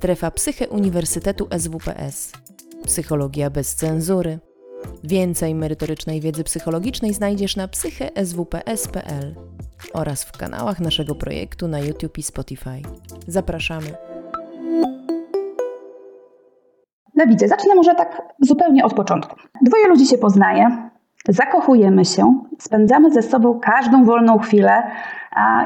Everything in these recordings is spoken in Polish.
Strefa Psyche Uniwersytetu SWPS. Psychologia bez cenzury. Więcej merytorycznej wiedzy psychologicznej znajdziesz na psycheswps.pl oraz w kanałach naszego projektu na YouTube i Spotify. Zapraszamy. No widzę, zacznę może tak zupełnie od początku. Dwoje ludzi się poznaje, zakochujemy się, spędzamy ze sobą każdą wolną chwilę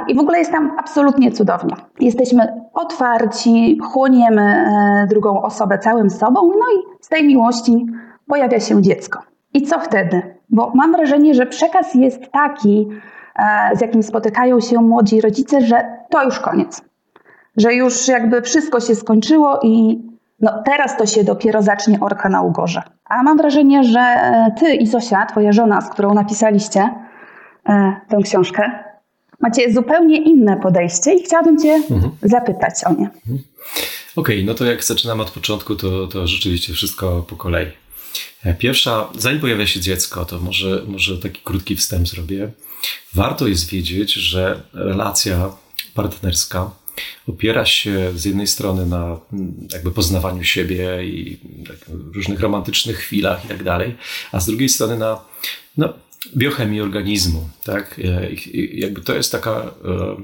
i w ogóle jest tam absolutnie cudownie. Jesteśmy otwarci, chłoniemy e, drugą osobę całym sobą, no i z tej miłości pojawia się dziecko. I co wtedy? Bo mam wrażenie, że przekaz jest taki, e, z jakim spotykają się młodzi rodzice, że to już koniec. Że już jakby wszystko się skończyło i no teraz to się dopiero zacznie orka na ugorze. A mam wrażenie, że e, ty i Zosia, twoja żona, z którą napisaliście tę książkę, macie zupełnie inne podejście i chciałabym cię mhm. zapytać o nie. Mhm. Okej, okay, no to jak zaczynamy od początku, to, to rzeczywiście wszystko po kolei. E, pierwsza, zanim pojawia się dziecko, to może, może taki krótki wstęp zrobię. Warto jest wiedzieć, że relacja partnerska opiera się z jednej strony na mm, jakby poznawaniu siebie i tak, różnych romantycznych chwilach i tak dalej, a z drugiej strony na no, biochemii organizmu. Tak? E, jakby to jest taka e,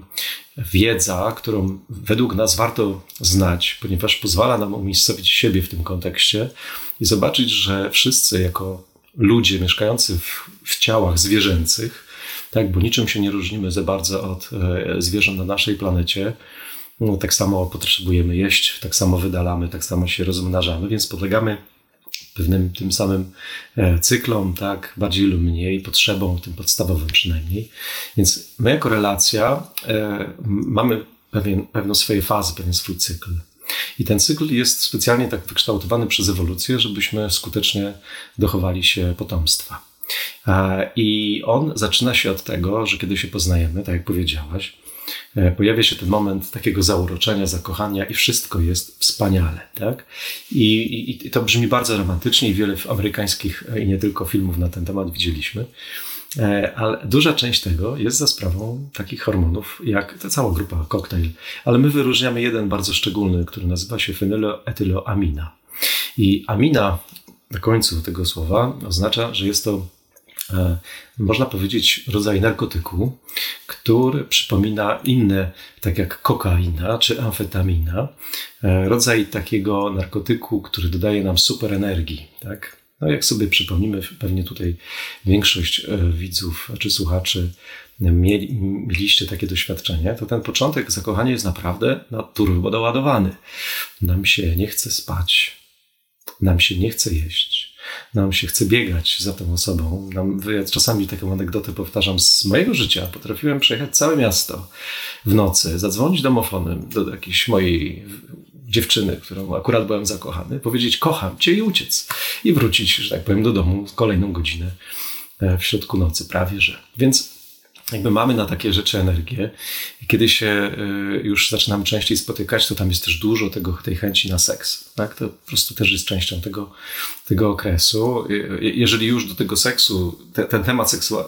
wiedza, którą według nas warto znać, ponieważ pozwala nam umiejscowić siebie w tym kontekście i zobaczyć, że wszyscy jako ludzie mieszkający w, w ciałach zwierzęcych, tak, bo niczym się nie różnimy za bardzo od e, zwierząt na naszej planecie, no, tak samo potrzebujemy jeść, tak samo wydalamy, tak samo się rozmnażamy, więc podlegamy pewnym tym samym e, cyklom, tak, bardziej lub mniej, potrzebom, tym podstawowym przynajmniej. Więc my jako relacja e, mamy pewien, pewną swoje fazy, pewien swój cykl. I ten cykl jest specjalnie tak wykształtowany przez ewolucję, żebyśmy skutecznie dochowali się potomstwa. E, I on zaczyna się od tego, że kiedy się poznajemy, tak jak powiedziałaś, pojawia się ten moment takiego zauroczenia, zakochania i wszystko jest wspaniale. Tak? I, i, I, to brzmi bardzo romantycznie i wiele amerykańskich e, i nie tylko filmów na ten temat widzieliśmy. E, ale duża część tego jest za sprawą takich hormonów, jak ta cała grupa koktajl. Ale my wyróżniamy jeden bardzo szczególny, który nazywa się fenyloetyloamina. I amina na końcu tego słowa oznacza, że jest to E, można powiedzieć, rodzaj narkotyku, który przypomina inne, tak jak kokaina czy amfetamina, e, rodzaj takiego narkotyku, który dodaje nam super energii. Tak? No jak sobie przypomnimy, pewnie tutaj większość e, widzów czy słuchaczy mieli, mieliście takie doświadczenie, to ten początek zakochania jest naprawdę na turbo doładowany. Nam się nie chce spać, nam się nie chce jeść, nam się chce biegać za tą osobą. Nam, ja czasami taką anegdotę powtarzam z mojego życia. Potrafiłem przejechać całe miasto w nocy, zadzwonić domofonem do jakiejś mojej dziewczyny, którą akurat byłem zakochany, powiedzieć kocham cię i uciec. I wrócić, że tak powiem, do domu kolejną godzinę e, w środku nocy, prawie że. Więc jakby mamy na takie rzeczy energię. I kiedy się y, już zaczynamy częściej spotykać, to tam jest też dużo tego, tej chęci na seks. Tak? To po prostu też jest częścią tego, tego okresu. Jeżeli już do tego seksu, te, ten temat seksu, e,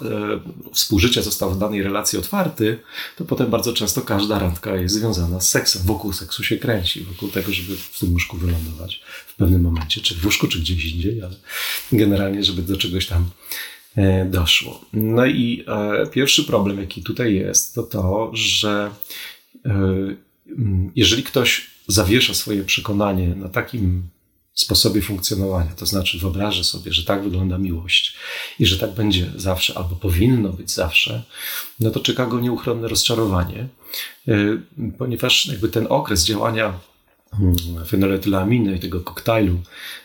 współżycia został w danej relacji otwarty, to potem bardzo często każda randka jest związana z seksem. Wokół seksu się kręci, wokół tego, żeby w tym łóżku wylądować w pewnym momencie, czy w łóżku, czy gdzieś indziej, ale generalnie, żeby do czegoś tam doszło. No i e, pierwszy problem, jaki tutaj jest, to to, że e, jeżeli ktoś zawiesza swoje przekonanie na takim sposobie funkcjonowania, to znaczy wyobraża sobie, że tak wygląda miłość i że tak będzie zawsze, albo powinno być zawsze, no to czeka go nieuchronne rozczarowanie, ponieważ jakby ten okres działania Fenoletylaminy i tego koktajlu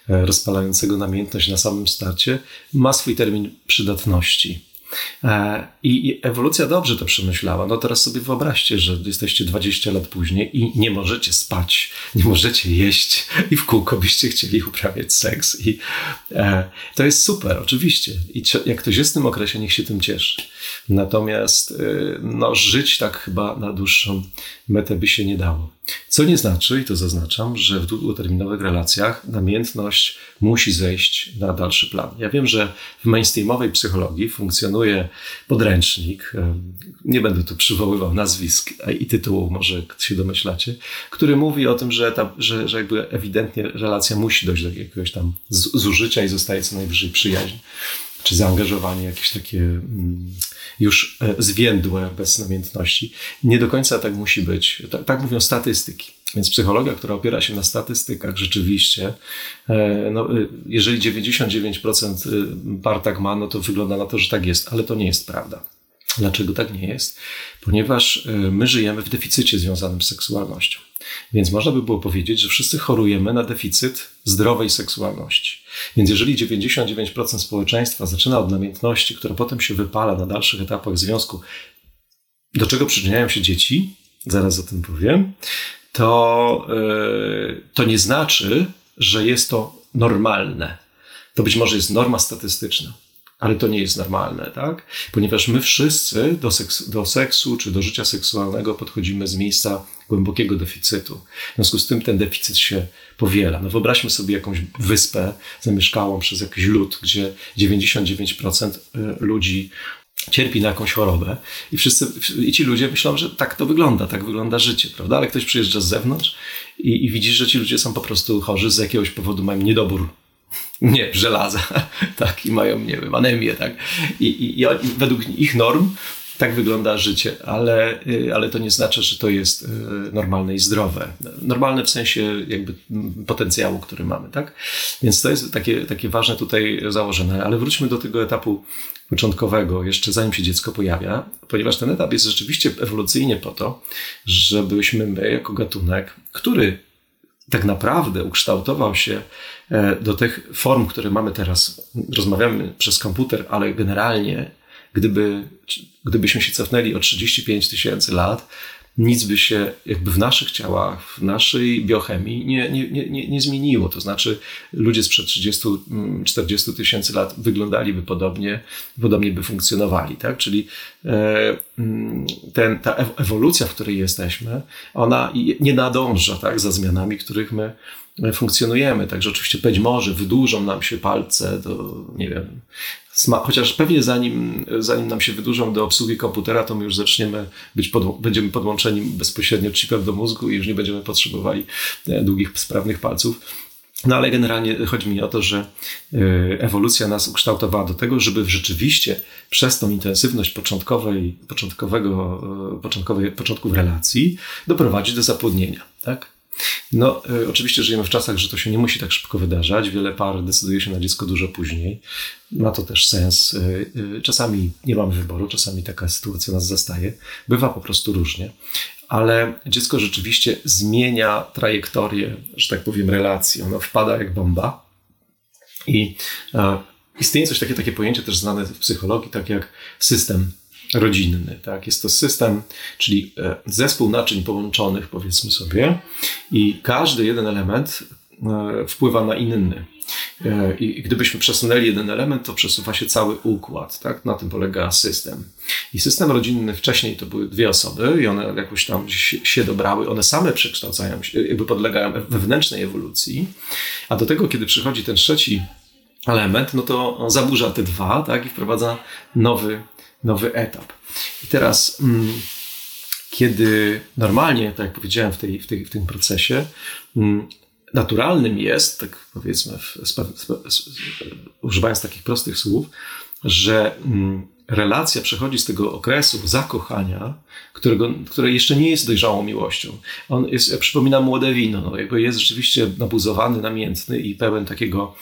e, rozpalającego namiętność na samym starcie ma swój termin przydatności. E, I, ewolucja dobrze to przemyślała. No teraz sobie wyobraźcie, że jesteście 20 lat później i nie możecie spać, nie możecie jeść i w kółko byście chcieli uprawiać seks. I e, to jest super, oczywiście. I jak ktoś jest w tym okresie, niech się tym cieszy. Natomiast no, żyć tak chyba na dłuższą metę by się nie dało. Co nie znaczy, i to zaznaczam, że w długoterminowych relacjach namiętność musi zejść na dalszy plan. Ja wiem, że w mainstreamowej psychologii funkcjonuje podręcznik, nie będę tu przywoływał nazwisk i tytułu, może się domyślacie, który mówi o tym, że, ta, że, że jakby ewidentnie relacja musi dojść do jakiegoś tam zużycia i zostaje co najwyżej przyjaźń czy zaangażowanie jakieś takie mm, już e, zwiędłe bez namiętności. Nie do końca tak musi być. Tak, tak mówią statystyki. Więc psychologia, która opiera się na statystykach, rzeczywiście, e, no, e, jeżeli 99% par tak ma, no to wygląda na to, że tak jest, ale to nie jest prawda. Dlaczego tak nie jest? Ponieważ my żyjemy w deficycie związanym z seksualnością. Więc można by było powiedzieć, że wszyscy chorujemy na deficyt zdrowej seksualności. Więc jeżeli 99% społeczeństwa zaczyna od namiętności, która potem się wypala na dalszych etapach związku, do czego przyczyniają się dzieci, zaraz o tym powiem, to, yy, to nie znaczy, że jest to normalne. To być może jest norma statystyczna ale to nie jest normalne, tak? Ponieważ my wszyscy do seksu, do seksu czy do życia seksualnego podchodzimy z miejsca głębokiego deficytu. W związku z tym ten deficyt się powiela. No wyobraźmy sobie jakąś wyspę zamieszkałą przez jakiś lud, gdzie 99% y, ludzi cierpi na jakąś chorobę i wszyscy, i ci ludzie myślą, że tak to wygląda, tak wygląda życie, prawda? Ale ktoś przyjeżdża z zewnątrz i, i widzisz, że ci ludzie są po prostu chorzy, z jakiegoś powodu mają niedobór nie, żelaza, tak, i mają, nie wiem, anemię, tak. I, i, i według ich norm tak wygląda życie, ale, y, ale to nie znaczy, że to jest y, normalne i zdrowe. Normalne w sensie jakby potencjału, który mamy, tak? Więc to jest takie, takie ważne tutaj założenie, ale wróćmy do tego etapu początkowego, jeszcze zanim się dziecko pojawia, ponieważ ten etap jest rzeczywiście ewolucyjnie po to, żebyśmy my jako gatunek, który tak naprawdę ukształtował się do tych form, które mamy teraz. Rozmawiamy przez komputer, ale generalnie, gdyby, gdybyśmy się cofnęli o 35 tysięcy lat, nic by się jakby w naszych ciałach, w naszej biochemii nie, nie, nie, nie zmieniło. To znaczy ludzie sprzed 30-40 tysięcy lat wyglądaliby podobnie, podobnie by funkcjonowali. Tak? Czyli e, mm, ten, ta ewolucja, w której jesteśmy, ona nie nadąża tak, za zmianami, których my funkcjonujemy. Także oczywiście być może wydłużą nam się palce do, nie wiem, chociaż pewnie zanim, zanim nam się wydłużą do obsługi komputera, to my już zaczniemy być, pod, będziemy podłączeni bezpośrednio chipem do mózgu i już nie będziemy potrzebowali e, długich, sprawnych palców. No ale generalnie chodzi mi o to, że e, ewolucja nas ukształtowała do tego, żeby rzeczywiście przez tą intensywność początkowej, początkowego, e, początkowej, początków relacji doprowadzić do zapłodnienia. Tak? No, y, oczywiście żyjemy w czasach, że to się nie musi tak szybko wydarzać. Wiele par decyduje się na dziecko dużo później. Ma to też sens. Y, y, czasami nie mamy wyboru, czasami taka sytuacja nas zastaje. Bywa po prostu różnie. Ale dziecko rzeczywiście zmienia trajektorię, że tak powiem, relacji. Ono wpada jak bomba. I istnieje coś takie, takie pojęcie też znane w psychologii, tak jak system rodzinny. Tak? Jest to system, czyli e, zespół naczyń połączonych, powiedzmy sobie, i każdy jeden element e, wpływa na inny. E, I gdybyśmy przesunęli jeden element, to przesuwa się cały układ. Tak? Na tym polega system. I system rodzinny wcześniej to były dwie osoby i one jakoś tam się dobrały. One same przekształcają się, jakby podlegają wewnętrznej ewolucji. A do tego, kiedy przychodzi ten trzeci element, no to zaburza te dwa tak? i wprowadza nowy nowy etap. I teraz, mm, kiedy normalnie, tak jak powiedziałem w, tej, w, tej, w tym procesie, mm, naturalnym jest, tak powiedzmy, w, używając takich prostych słów, że mm, relacja przechodzi z tego okresu zakochania, którego, które jeszcze nie jest dojrzałą miłością. On jest, ja przypominam młode wino, no, jakby jest rzeczywiście nabuzowany, namiętny i pełen takiego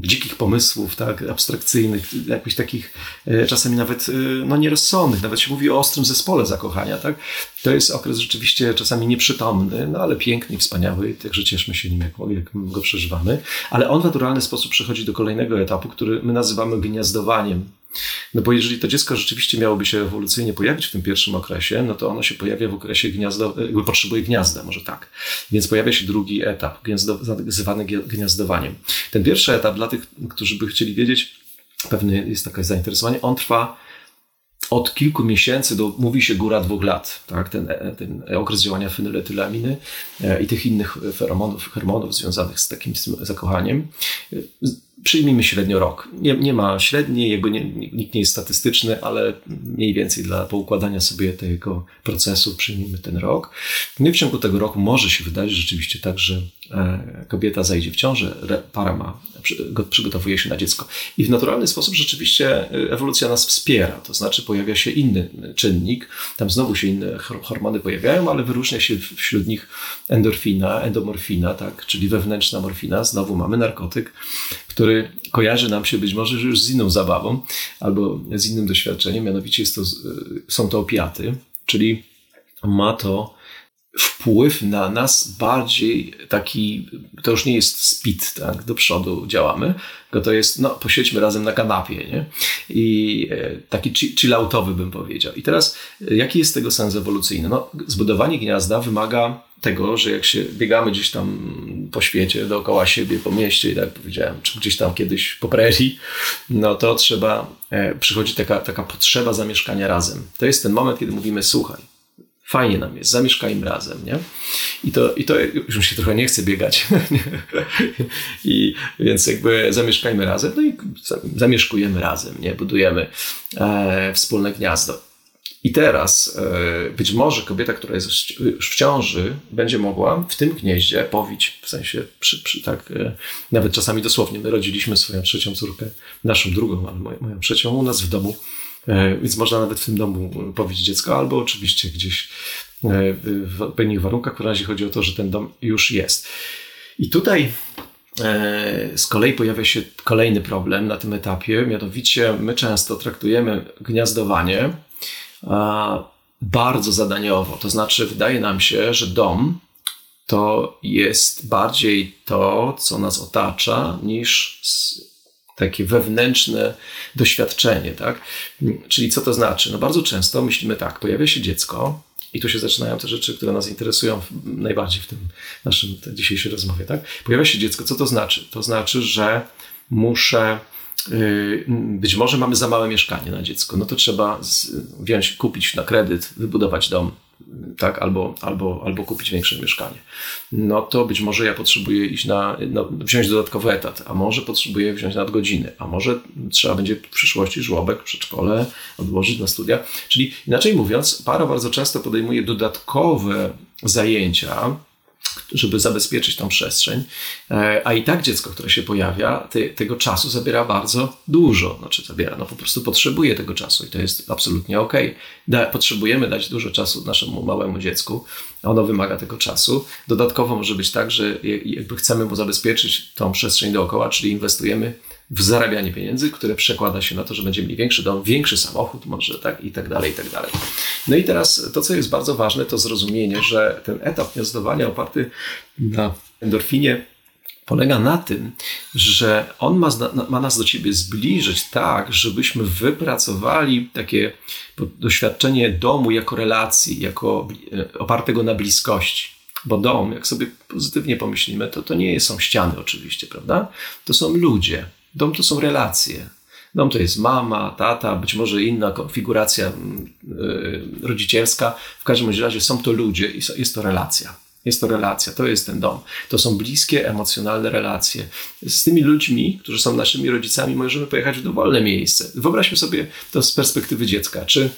dzikich pomysłów, tak, abstrakcyjnych, jakichś takich e, czasami nawet e, no, nierozsądnych. Nawet się mówi o ostrym zespole zakochania. Tak? To jest okres rzeczywiście czasami nieprzytomny, no ale piękny, wspaniały, także cieszmy się nim, jak, jak go przeżywamy. Ale on w naturalny sposób przechodzi do kolejnego etapu, który my nazywamy gniazdowaniem. No bo jeżeli to dziecko rzeczywiście miałoby się ewolucyjnie pojawić w tym pierwszym okresie, no to ono się pojawia w okresie gniazda, potrzebuje gniazda, może tak. Więc pojawia się drugi etap, gniazdo, zwany gniazdowaniem. Ten pierwszy etap, dla tych, którzy by chcieli wiedzieć, pewnie jest takie zainteresowanie, on trwa od kilku miesięcy do, mówi się, góra dwóch lat, tak? ten, ten okres działania fenyletylaminy e, i tych innych feromonów, hormonów związanych z takim zakochaniem przyjmijmy średnio rok. Nie, nie ma średniej, jakby nie, nikt nie jest statystyczny, ale mniej więcej dla poukładania sobie tego procesu przyjmijmy ten rok. No i w ciągu tego roku może się wydarzyć rzeczywiście tak, że kobieta zajdzie w ciążę, para ma, przygotowuje się na dziecko. I w naturalny sposób rzeczywiście e, ewolucja nas wspiera, to znaczy pojawia się inny czynnik, tam znowu się inne hormony pojawiają, ale wyróżnia się wśród nich endorfina, endomorfina, tak, czyli wewnętrzna morfina. Znowu mamy narkotyk, który kojarzy nam się być może już z inną zabawą albo z innym doświadczeniem, mianowicie to, są to opiaty, czyli ma to wpływ na nas bardziej taki, to już nie jest speed, tak, do przodu działamy, tylko to jest, no, posiedźmy razem na kanapie, nie? I e, taki chilloutowy bym powiedział. I teraz, e, jaki jest tego sens ewolucyjny? No, zbudowanie gniazda wymaga tego, że jak się biegamy gdzieś tam po świecie, dookoła siebie, po mieście i tak powiedziałem, czy gdzieś tam kiedyś po prerii, no to trzeba, e, przychodzi taka, taka potrzeba zamieszkania razem. To jest ten moment, kiedy mówimy, słuchaj, fajnie nam jest, zamieszkajmy razem, nie? I to, i to już mi się trochę nie chce biegać. I więc jakby zamieszkajmy razem, no i zamieszkujemy razem, nie? Budujemy e, wspólne gniazdo. I teraz e, być może kobieta, która jest już w ciąży, będzie mogła w tym gnieździe powić, w sensie przy, przy, tak, e, nawet czasami dosłownie. My rodziliśmy swoją trzecią córkę, naszą drugą, ale moją, moją trzecią u nas w domu. E, więc można nawet w tym domu powić dziecko, albo oczywiście gdzieś w odpowiednich warunkach, w razie chodzi o to, że ten dom już jest. I tutaj z kolei pojawia się kolejny problem na tym etapie, mianowicie my często traktujemy gniazdowanie bardzo zadaniowo. To znaczy, wydaje nam się, że dom to jest bardziej to, co nas otacza, niż takie wewnętrzne doświadczenie, tak? Czyli co to znaczy? No bardzo często myślimy tak, pojawia się dziecko i tu się zaczynają te rzeczy, które nas interesują najbardziej w tym naszym dzisiejszej rozmowie, tak? Pojawia się dziecko, co to znaczy? To znaczy, że muszę być może mamy za małe mieszkanie na dziecko, no to trzeba wziąć, kupić na kredyt, wybudować dom, tak, albo, albo, albo kupić większe mieszkanie. No to być może ja potrzebuję iść na, no, wziąć dodatkowy etat, a może potrzebuję wziąć nadgodziny, a może trzeba będzie w przyszłości żłobek, przedszkole odłożyć na studia. Czyli inaczej mówiąc, para bardzo często podejmuje dodatkowe zajęcia, żeby zabezpieczyć tą przestrzeń, e, a i tak dziecko, które się pojawia, te, tego czasu zabiera bardzo dużo. Znaczy zabiera, no po prostu potrzebuje tego czasu i to jest absolutnie ok. Da, potrzebujemy dać dużo czasu naszemu małemu dziecku, ono wymaga tego czasu. Dodatkowo może być tak, że jakby chcemy mu zabezpieczyć tą przestrzeń dookoła, czyli inwestujemy w zarabianie pieniędzy, które przekłada się na to, że będziemy mieli większy dom, większy samochód może, tak, i tak dalej, i tak dalej. No i teraz to, co jest bardzo ważne, to zrozumienie, że ten etap gniazdowania oparty na endorfinie polega na tym, że on ma, ma, nas do ciebie zbliżyć tak, żebyśmy wypracowali takie doświadczenie domu jako relacji, jako e, opartego na bliskości. Bo dom, jak sobie pozytywnie pomyślimy, to to nie są ściany oczywiście, prawda? To są ludzie, Dom to są relacje. Dom to jest mama, tata, być może inna konfiguracja mm, y, rodzicielska. W każdym razie są to ludzie i jest to relacja. Jest to relacja, to jest ten dom. To są bliskie, emocjonalne relacje. Z tymi ludźmi, którzy są naszymi rodzicami, możemy pojechać w dowolne miejsce. Wyobraźmy sobie to z perspektywy dziecka. Czy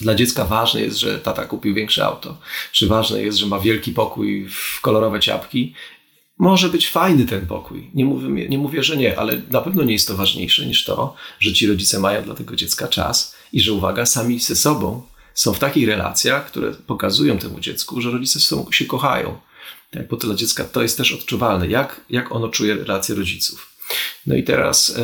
dla dziecka ważne jest, że tata kupił większe auto? Czy ważne jest, że ma wielki pokój w kolorowe ciapki może być fajny ten pokój. Nie mówię, nie mówię, że nie, ale na pewno nie jest to ważniejsze niż to, że ci rodzice mają dla tego dziecka czas i że uwaga, sami ze sobą są w takich relacjach, które pokazują temu dziecku, że rodzice są, się kochają. Tak, bo to dla dziecka to jest też odczuwalne, jak, jak ono czuje relacje rodziców. No i teraz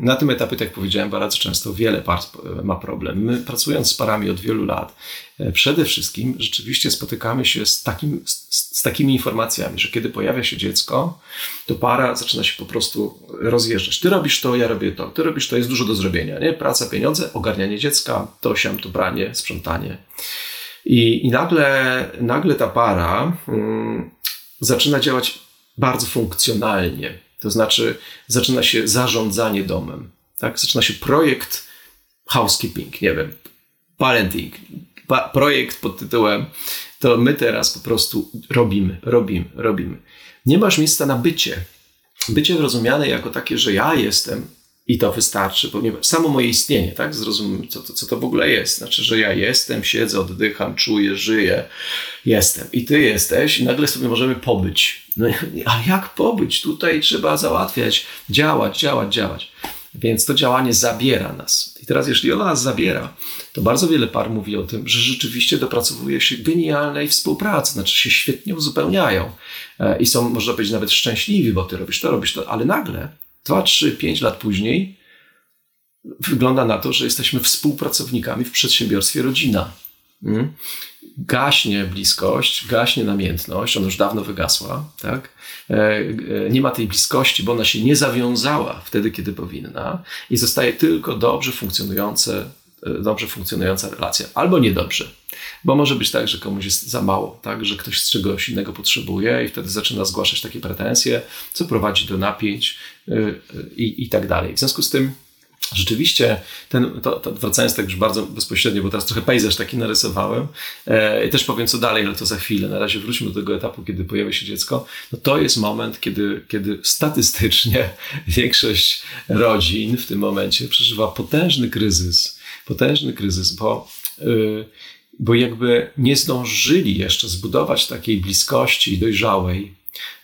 na tym etapie, tak jak powiedziałem, bardzo często wiele par ma problem. My pracując z parami od wielu lat, e, przede wszystkim rzeczywiście spotykamy się z, takim, z, takimi informacjami, że kiedy pojawia się dziecko, to para zaczyna się po prostu rozjeżdżać. Ty robisz to, ja robię to, ty robisz to, jest dużo do zrobienia. Nie? Praca, pieniądze, ogarnianie dziecka, to siam, to branie, sprzątanie. I, i nagle, nagle ta para hmm, zaczyna działać bardzo funkcjonalnie to znaczy zaczyna się zarządzanie domem, tak? Zaczyna się projekt housekeeping, nie wiem, parenting, pa projekt pod tytułem to my teraz po prostu robimy, robimy, robimy. Nie masz miejsca na bycie. bycie rozumiane jako takie, że ja jestem i to wystarczy, ponieważ samo moje istnienie, tak? Zrozumiem, co to, co to w ogóle jest. Znaczy, że ja jestem, siedzę, oddycham, czuję, żyję, jestem. I ty jesteś, i nagle sobie możemy pobyć. No, a jak pobyć? Tutaj trzeba załatwiać, działać, działać, działać. Więc to działanie zabiera nas. I teraz, jeśli ona nas zabiera, to bardzo wiele par mówi o tym, że rzeczywiście dopracowuje się genialnej współpracy, znaczy się świetnie uzupełniają e, i są, można powiedzieć, nawet szczęśliwi, bo ty robisz to, robisz to, ale nagle, 2, 3, 5 lat później, wygląda na to, że jesteśmy współpracownikami w przedsiębiorstwie rodzina. Hmm? gaśnie bliskość, gaśnie namiętność, ona już dawno wygasła, tak? E, e, nie ma tej bliskości, bo ona się nie zawiązała wtedy, kiedy powinna i zostaje tylko dobrze funkcjonujące, dobrze funkcjonująca relacja, albo niedobrze. Bo może być tak, że komuś jest za mało, tak? że ktoś z czegoś innego potrzebuje i wtedy zaczyna zgłaszać takie pretensje, co prowadzi do napięć i, i tak dalej. W związku z tym Rzeczywiście, ten, to, to, wracając tak już bardzo bezpośrednio, bo teraz trochę pejzaż taki narysowałem, e, też powiem co dalej, ale to za chwilę. Na razie wróćmy do tego etapu, kiedy pojawia się dziecko. No to jest moment, kiedy, kiedy statystycznie większość rodzin w tym momencie przeżywa potężny kryzys. Potężny kryzys, bo, yy, bo jakby nie zdążyli jeszcze zbudować takiej bliskości dojrzałej,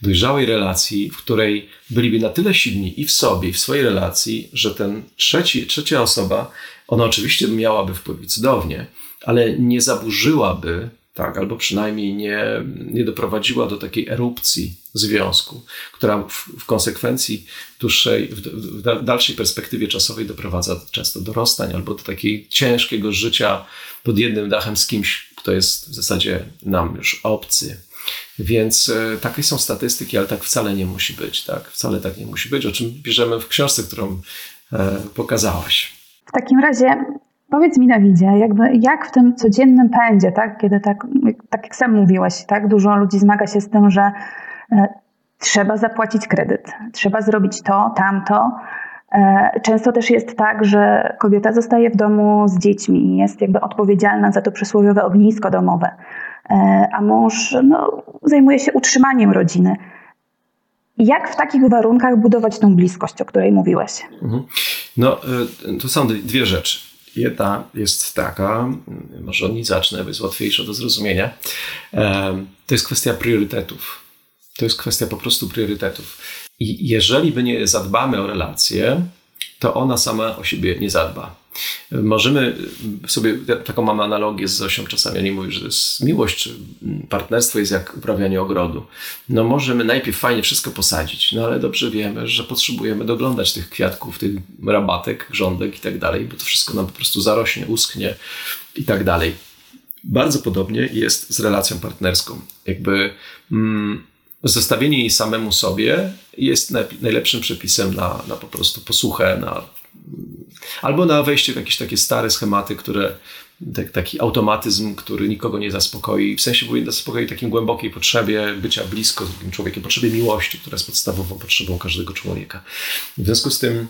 dojrzałej relacji, w której byliby na tyle silni i w sobie, i w swojej relacji, że ten trzeci, trzecia osoba, ona oczywiście miałaby wpływ cudownie, ale nie zaburzyłaby, tak, albo przynajmniej nie, nie doprowadziła do takiej erupcji związku, która w, w konsekwencji dłuższej, w, w dalszej perspektywie czasowej doprowadza często do rozstań albo do takiego ciężkiego życia pod jednym dachem z kimś, kto jest w zasadzie nam już obcy. Więc e, takie są statystyki, ale tak wcale nie musi być. Tak? Wcale tak nie musi być, o czym bierzemy w książce, którą e, pokazałaś. W takim razie powiedz mi, Dawidzie, jakby jak w tym codziennym pędzie, tak? kiedy tak, tak jak sam mówiłeś, tak? dużo ludzi zmaga się z tym, że e, trzeba zapłacić kredyt, trzeba zrobić to, tamto. Często też jest tak, że kobieta zostaje w domu z dziećmi i jest jakby odpowiedzialna za to przysłowiowe ognisko domowe. E, a mąż no, zajmuje się utrzymaniem rodziny. Jak w takich warunkach budować tą bliskość, o której mówiłeś? Mhm. No, e, to są dwie rzeczy. Jedna jest taka, może od niej zacznę, bo jest łatwiejsza do zrozumienia. To jest kwestia priorytetów. To jest kwestia po prostu priorytetów. I jeżeli by nie zadbamy o relacje, to ona sama o siebie nie zadba. Możemy sobie, taką mamy analogię z Zosią czasami, oni mówią, że to jest miłość, czy partnerstwo jest jak uprawianie ogrodu. No możemy najpierw fajnie wszystko posadzić, no ale dobrze wiemy, że potrzebujemy doglądać tych kwiatków, tych rabatek, grządek i tak dalej, bo to wszystko nam po prostu zarośnie, uschnie i tak dalej. Bardzo podobnie jest z relacją partnerską. Jakby mm, zostawienie jej samemu sobie jest najlepszym przepisem na, na po prostu posłuchę, na Albo na wejście w jakieś takie stare schematy, które tak, taki automatyzm, który nikogo nie zaspokoi, w sensie nie zaspokoi takiej głębokiej potrzebie bycia blisko z drugim człowiekiem, potrzebie miłości, która jest podstawową potrzebą każdego człowieka. W związku z tym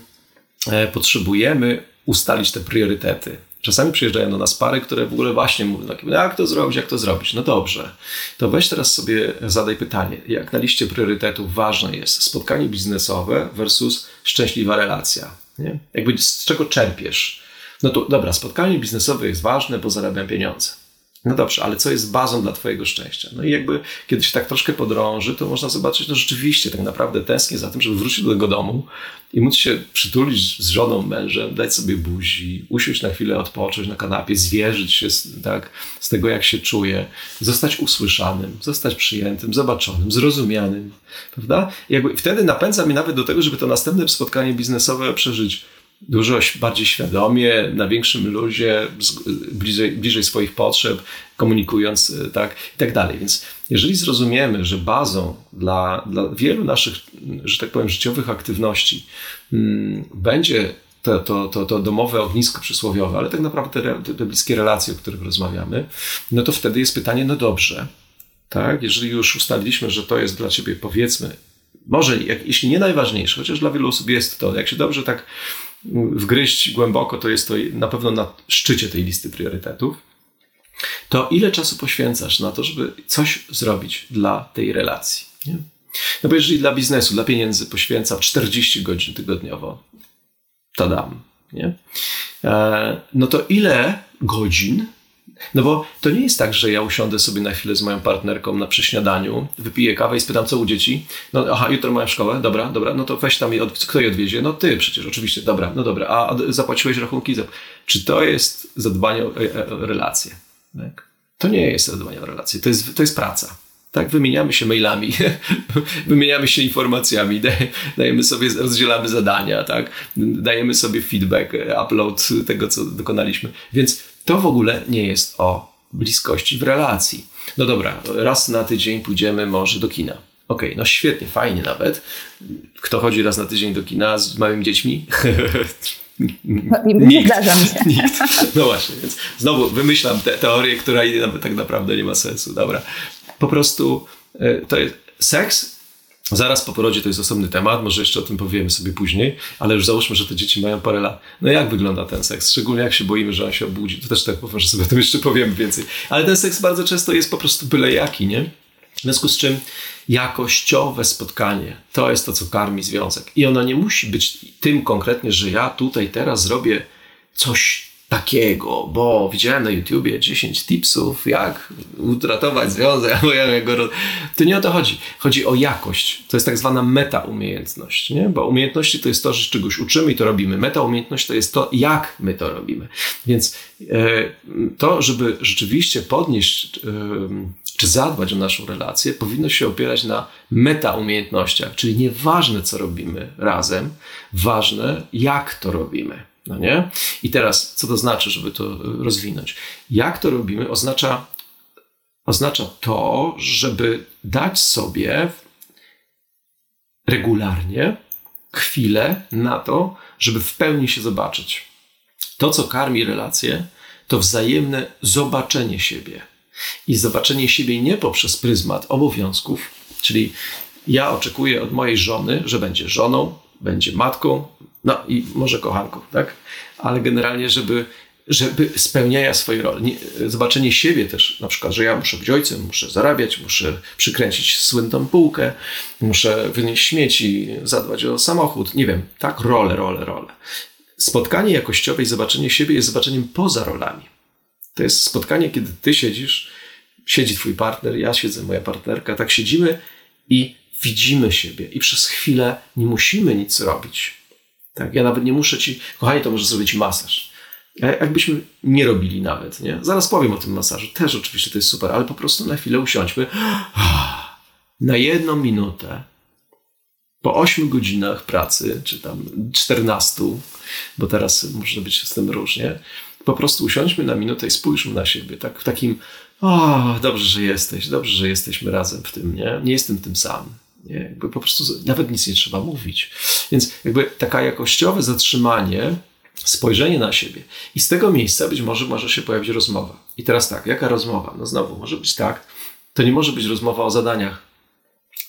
e, potrzebujemy ustalić te priorytety. Czasami przyjeżdżają do nas pary, które w ogóle właśnie mówią, no, jak to zrobić, jak to zrobić. No dobrze, to weź teraz sobie zadaj pytanie, jak na liście priorytetów ważne jest spotkanie biznesowe versus szczęśliwa relacja. Nie? Jakby z czego czerpiesz? No to dobra, spotkanie biznesowe jest ważne, bo zarabiam pieniądze. No dobrze, ale co jest bazą dla Twojego szczęścia? No i jakby, kiedy się tak troszkę podrąży, to można zobaczyć, no rzeczywiście, tak naprawdę tęsknię za tym, żeby wrócić do tego domu i móc się przytulić z żoną, mężem, dać sobie buzi, usiąść na chwilę, odpocząć na kanapie, zwierzyć się tak, z tego, jak się czuję, zostać usłyszanym, zostać przyjętym, zobaczonym, zrozumianym, prawda? I jakby wtedy napędza mnie nawet do tego, żeby to następne spotkanie biznesowe przeżyć dużo bardziej świadomie, na większym luzie, bliżej, bliżej swoich potrzeb, komunikując e, tak i tak dalej. Więc jeżeli zrozumiemy, że bazą dla, dla wielu naszych, że tak powiem, życiowych aktywności hmm, będzie to, to, to, to domowe ognisko przysłowiowe, ale tak naprawdę te, te bliskie relacje, o których rozmawiamy, no to wtedy jest pytanie, no dobrze, tak, jeżeli już ustaliliśmy, że to jest dla ciebie powiedzmy, może jak, jeśli nie najważniejsze, chociaż dla wielu osób jest to, jak się dobrze tak wgryźć głęboko, to jest to na pewno na szczycie tej listy priorytetów, to ile czasu poświęcasz na to, żeby coś zrobić dla tej relacji? Nie? No bo jeżeli dla biznesu, dla pieniędzy poświęcam 40 godzin tygodniowo, to dam, nie? E, no to ile godzin no bo to nie jest tak, że ja usiądę sobie na chwilę z moją partnerką na prześniadaniu, wypiję kawę i spytam, co u dzieci. No aha, jutro mają szkołę, dobra, dobra, no to weź tam, je od, kto je odwiezie? No ty przecież, oczywiście, dobra, no dobra, a zapłaciłeś rachunki? Czy to jest zadbanie o, e, o relacje? Tak? To nie jest zadbanie o relacje, to jest, to jest praca. Tak, wymieniamy się mailami, wymieniamy się informacjami, dajemy sobie, rozdzielamy zadania, tak, dajemy sobie feedback, upload tego, co dokonaliśmy. Więc to w ogóle nie jest o bliskości w relacji. No dobra, raz na tydzień pójdziemy może do kina. Okej, okay, no świetnie, fajnie nawet. Kto chodzi raz na tydzień do kina z małymi dziećmi? No, nie, nie zdarza mi się. Nikt. No właśnie, więc znowu wymyślam te, teorię, która tak naprawdę nie ma sensu. Dobra. Po prostu e, to jest seks Zaraz po porodzie to jest osobny temat, może jeszcze o tym powiemy sobie później, ale już załóżmy, że te dzieci mają parę lat. No jak wygląda ten seks? Szczególnie jak się boimy, że on się obudzi. To też tak powiem, że sobie o tym jeszcze powiemy więcej. Ale ten seks bardzo często jest po prostu byle jaki, nie? W związku z czym jakościowe spotkanie to jest to, co karmi związek. I ono nie musi być tym konkretnie, że ja tutaj teraz zrobię coś takiego, bo widziałem na YouTubie 10 tipsów, jak utratować związek, albo jak go... To nie o to chodzi. Chodzi o jakość. To jest tak zwana meta-umiejętność, nie? Bo umiejętności to jest to, że czegoś uczymy i to robimy. Meta-umiejętność to jest to, jak my to robimy. Więc e, to, żeby rzeczywiście podnieść e, czy zadbać o naszą relację, powinno się opierać na meta-umiejętnościach, czyli nieważne, co robimy razem, ważne, jak to robimy. No nie? I teraz, co to znaczy, żeby to rozwinąć? Jak to robimy, oznacza, oznacza to, żeby dać sobie regularnie chwilę na to, żeby w pełni się zobaczyć. To, co karmi relacje, to wzajemne zobaczenie siebie. I zobaczenie siebie nie poprzez pryzmat obowiązków, czyli ja oczekuję od mojej żony, że będzie żoną, będzie matką, no i może kochanką, tak? Ale generalnie, żeby, żeby spełniała swoje role. Nie, zobaczenie siebie też, na przykład, że ja muszę być ojcem, muszę zarabiać, muszę przykręcić słynną półkę, muszę wynieść śmieci, zadbać o samochód, nie wiem, tak? Role, role, role. Spotkanie jakościowe i zobaczenie siebie jest zobaczeniem poza rolami. To jest spotkanie, kiedy ty siedzisz, siedzi twój partner, ja siedzę, moja partnerka, tak siedzimy i widzimy siebie i przez chwilę nie musimy nic robić. Tak, ja nawet nie muszę ci, kochanie, to może zrobić masaż. Jakbyśmy nie robili nawet, nie? Zaraz powiem o tym masażu. Też oczywiście to jest super, ale po prostu na chwilę usiądźmy. Na jedną minutę, po 8 godzinach pracy, czy tam 14, bo teraz może być z tym różnie, po prostu usiądźmy na minutę i spójrzmy na siebie, tak w takim, o, dobrze, że jesteś, dobrze, że jesteśmy razem w tym, nie? Nie jestem tym sam. Nie? Jakby po prostu nawet nic nie trzeba mówić. Więc jakby taka jakościowe zatrzymanie, spojrzenie na siebie i z tego miejsca być może może się pojawić rozmowa. I teraz tak, jaka rozmowa? No znowu, może być tak, to nie może być rozmowa o zadaniach.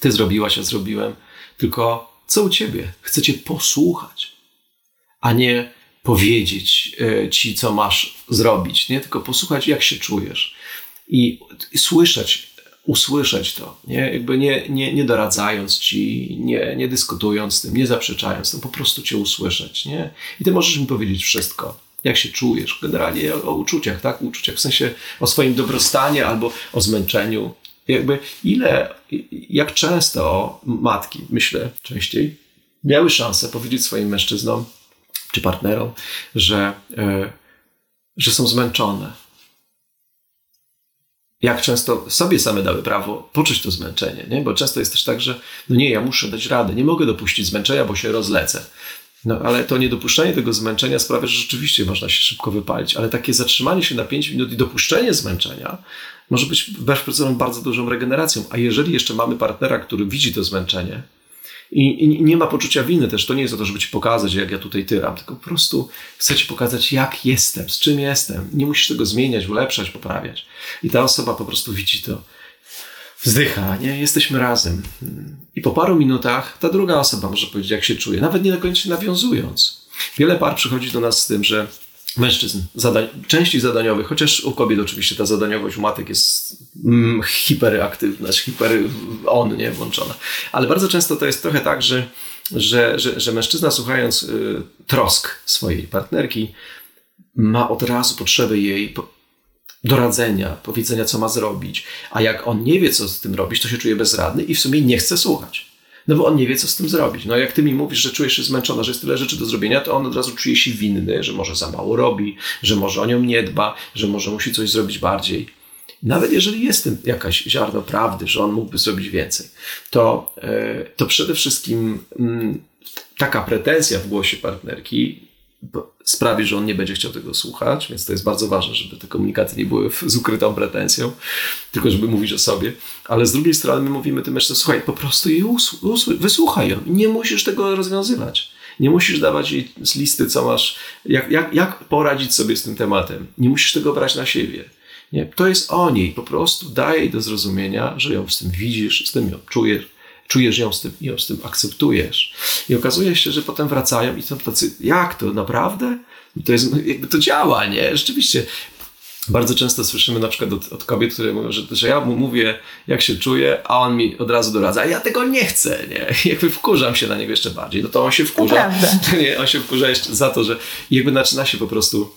Ty zrobiłaś, ja zrobiłem, tylko co u ciebie? Chcecie posłuchać, a nie powiedzieć e, ci, co masz zrobić, nie? Tylko posłuchać, jak się czujesz i słyszeć usłyszeć to, nie? Jakby nie, nie, nie doradzając ci, nie, nie dyskutując z tym, nie zaprzeczając, to po prostu cię usłyszeć, nie? I ty możesz mi powiedzieć wszystko, jak się czujesz, generalnie o, o uczuciach, tak? Uczuciach, w sensie o swoim dobrostanie albo o zmęczeniu. Jakby ile, jak często matki, myślę częściej, miały szansę powiedzieć swoim mężczyznom czy partnerom, że, yy, że są zmęczone, jak często sobie same dały prawo poczuć to zmęczenie, nie? Bo często jest też tak, że no nie, ja muszę dać radę, nie mogę dopuścić zmęczenia, bo się rozlecę. No ale to niedopuszczenie tego zmęczenia sprawia, że rzeczywiście można się szybko wypalić, ale takie zatrzymanie się na 5 minut i dopuszczenie zmęczenia może być wbrew bardzo dużą regeneracją. A jeżeli jeszcze mamy partnera, który widzi to zmęczenie, i, I, nie ma poczucia winy też. To nie jest o to, żeby ci pokazać, jak ja tutaj tyram, tylko po prostu chcę ci pokazać, jak jestem, z czym jestem. Nie musisz tego zmieniać, ulepszać, poprawiać. I ta osoba po prostu widzi to. Wzdycha, nie? Jesteśmy razem. I po paru minutach ta druga osoba może powiedzieć, jak się czuje, nawet nie do końca nawiązując. Wiele par przychodzi do nas z tym, że mężczyzn, zadań, części zadaniowych, chociaż u kobiet oczywiście ta zadaniowość u matek jest mm, hiperaktywność, hiper on, nie, włączona. Ale bardzo często to jest trochę tak, że, że, że, że mężczyzna słuchając y, trosk swojej partnerki ma od razu potrzebę jej doradzenia, powiedzenia, co ma zrobić. A jak on nie wie, co z tym robić, to się czuje bezradny i w sumie nie chce słuchać. No bo on nie wie, co z tym zrobić. No jak ty mi mówisz, że czujesz się zmęczona, że jest tyle rzeczy do zrobienia, to on od razu czuje się winny, że może za mało robi, że może o nią nie dba, że może musi coś zrobić bardziej. Nawet jeżeli jest tym jakaś ziarno prawdy, że on mógłby zrobić więcej, to, e, to przede wszystkim mm, taka pretensja w głosie partnerki sprawi, że on nie będzie chciał tego słuchać, więc to jest bardzo ważne, żeby te komunikaty nie były z ukrytą pretensją, tylko żeby mówić o sobie. Ale z drugiej strony my mówimy tym jeszcze, słuchaj, po prostu jej wysłuchaj ją. Nie musisz tego rozwiązywać. Nie musisz dawać jej z listy, co masz, jak, jak, jak poradzić sobie z tym tematem. Nie musisz tego brać na siebie. Nie? To jest o niej. Po prostu daj jej do zrozumienia, że ją z tym widzisz, z tym ją czujesz, czujesz ją z tym, ją z tym akceptujesz. I okazuje się, że potem wracają i są tacy, jak to, naprawdę? To jest, jakby to działa, nie? Rzeczywiście. Bardzo często słyszymy na przykład od, od kobiet, które mówią, że, że ja mu mówię, jak się czuję, a on mi od razu doradza, a ja tego nie chcę, nie? Jakby wkurzam się na niego jeszcze bardziej. No to on się wkurza. Nie, on się wkurza jeszcze za to, że jakby zaczyna się po prostu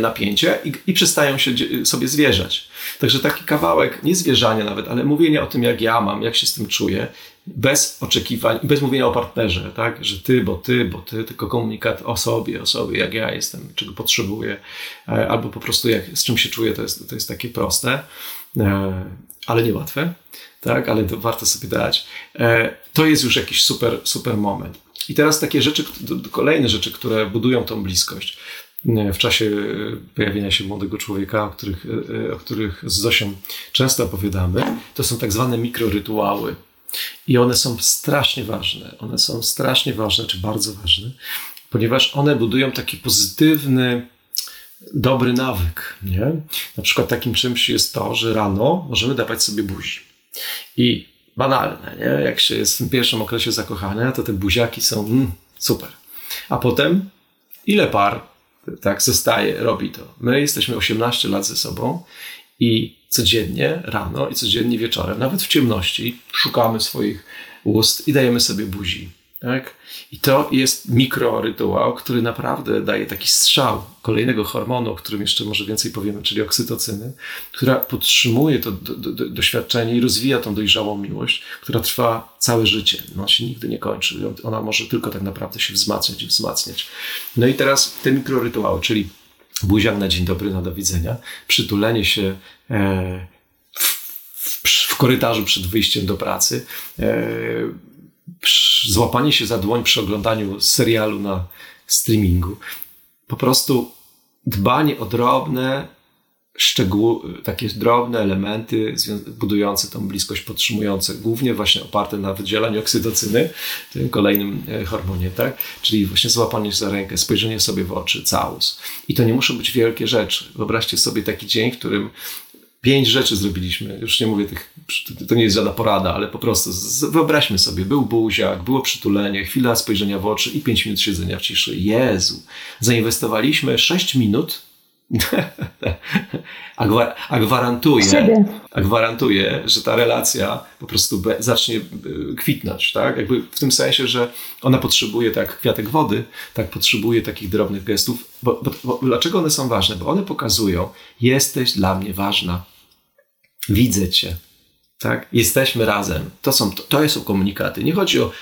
napięcie i, i przestają się sobie zwierzać. Także taki kawałek, nie zwierzania nawet, ale mówienie o tym, jak ja mam, jak się z tym czuję, bez oczekiwań, bez mówienia o partnerze, tak, że ty, bo ty, bo ty, tylko komunikat o sobie, o sobie, jak ja jestem, czego potrzebuję, e, albo po prostu jak, z czym się czuję, to jest, to jest takie proste, e, ale niełatwe, tak, ale to warto sobie dać. To jest już jakiś super, super moment. I teraz takie rzeczy, kolejne rzeczy, które budują tą bliskość w czasie pojawienia się młodego człowieka, o których, o których z Zosią często opowiadamy, to są tak zwane mikrorytuały. I one są strasznie ważne. One są strasznie ważne, czy bardzo ważne, ponieważ one budują taki pozytywny, dobry nawyk. Nie? Na przykład takim czymś jest to, że rano możemy dawać sobie buzi. I banalne, nie? jak się jest w tym pierwszym okresie zakochania, to te buziaki są mm, super. A potem ile par tak zostaje, robi to. My jesteśmy 18 lat ze sobą i codziennie rano i codziennie wieczorem, nawet w ciemności, szukamy swoich ust i dajemy sobie buzi. Tak? I to jest mikrorytuał, który naprawdę daje taki strzał kolejnego hormonu, o którym jeszcze może więcej powiemy, czyli oksytocyny, która podtrzymuje to do, do, doświadczenie i rozwija tą dojrzałą miłość, która trwa całe życie. Ona się nigdy nie kończy. Ona może tylko tak naprawdę się wzmacniać i wzmacniać. No i teraz te mikrorytuały, czyli buziak na dzień dobry, na do widzenia, przytulenie się e, w, w, w korytarzu przed wyjściem do pracy, e, złapanie się za dłoń przy oglądaniu serialu na streamingu. Po prostu dbanie o drobne szczegóły, takie drobne elementy budujące tą bliskość, podtrzymujące, głównie właśnie oparte na wydzielaniu oksytocyny, tym kolejnym e, hormonie, tak? Czyli właśnie złapanie się za rękę, spojrzenie sobie w oczy, całus. I to nie muszą być wielkie rzeczy. Wyobraźcie sobie taki dzień, w którym pięć rzeczy zrobiliśmy. Już nie mówię tych, to nie jest żadna porada, ale po prostu wyobraźmy sobie, był buziak, było przytulenie, chwila spojrzenia w oczy i pięć minut siedzenia w ciszy. Jezu, zainwestowaliśmy sześć minut a, gwar a, gwarantuję, a gwarantuję, że ta relacja po prostu zacznie y, kwitnąć, tak? Jakby w tym sensie, że ona potrzebuje tak kwiatek wody, tak potrzebuje takich drobnych gestów. Bo, bo, bo, dlaczego one są ważne? Bo one pokazują, jesteś dla mnie ważna. Widzę cię. Tak? Jesteśmy razem. To są, to, to są komunikaty. Nie chodzi o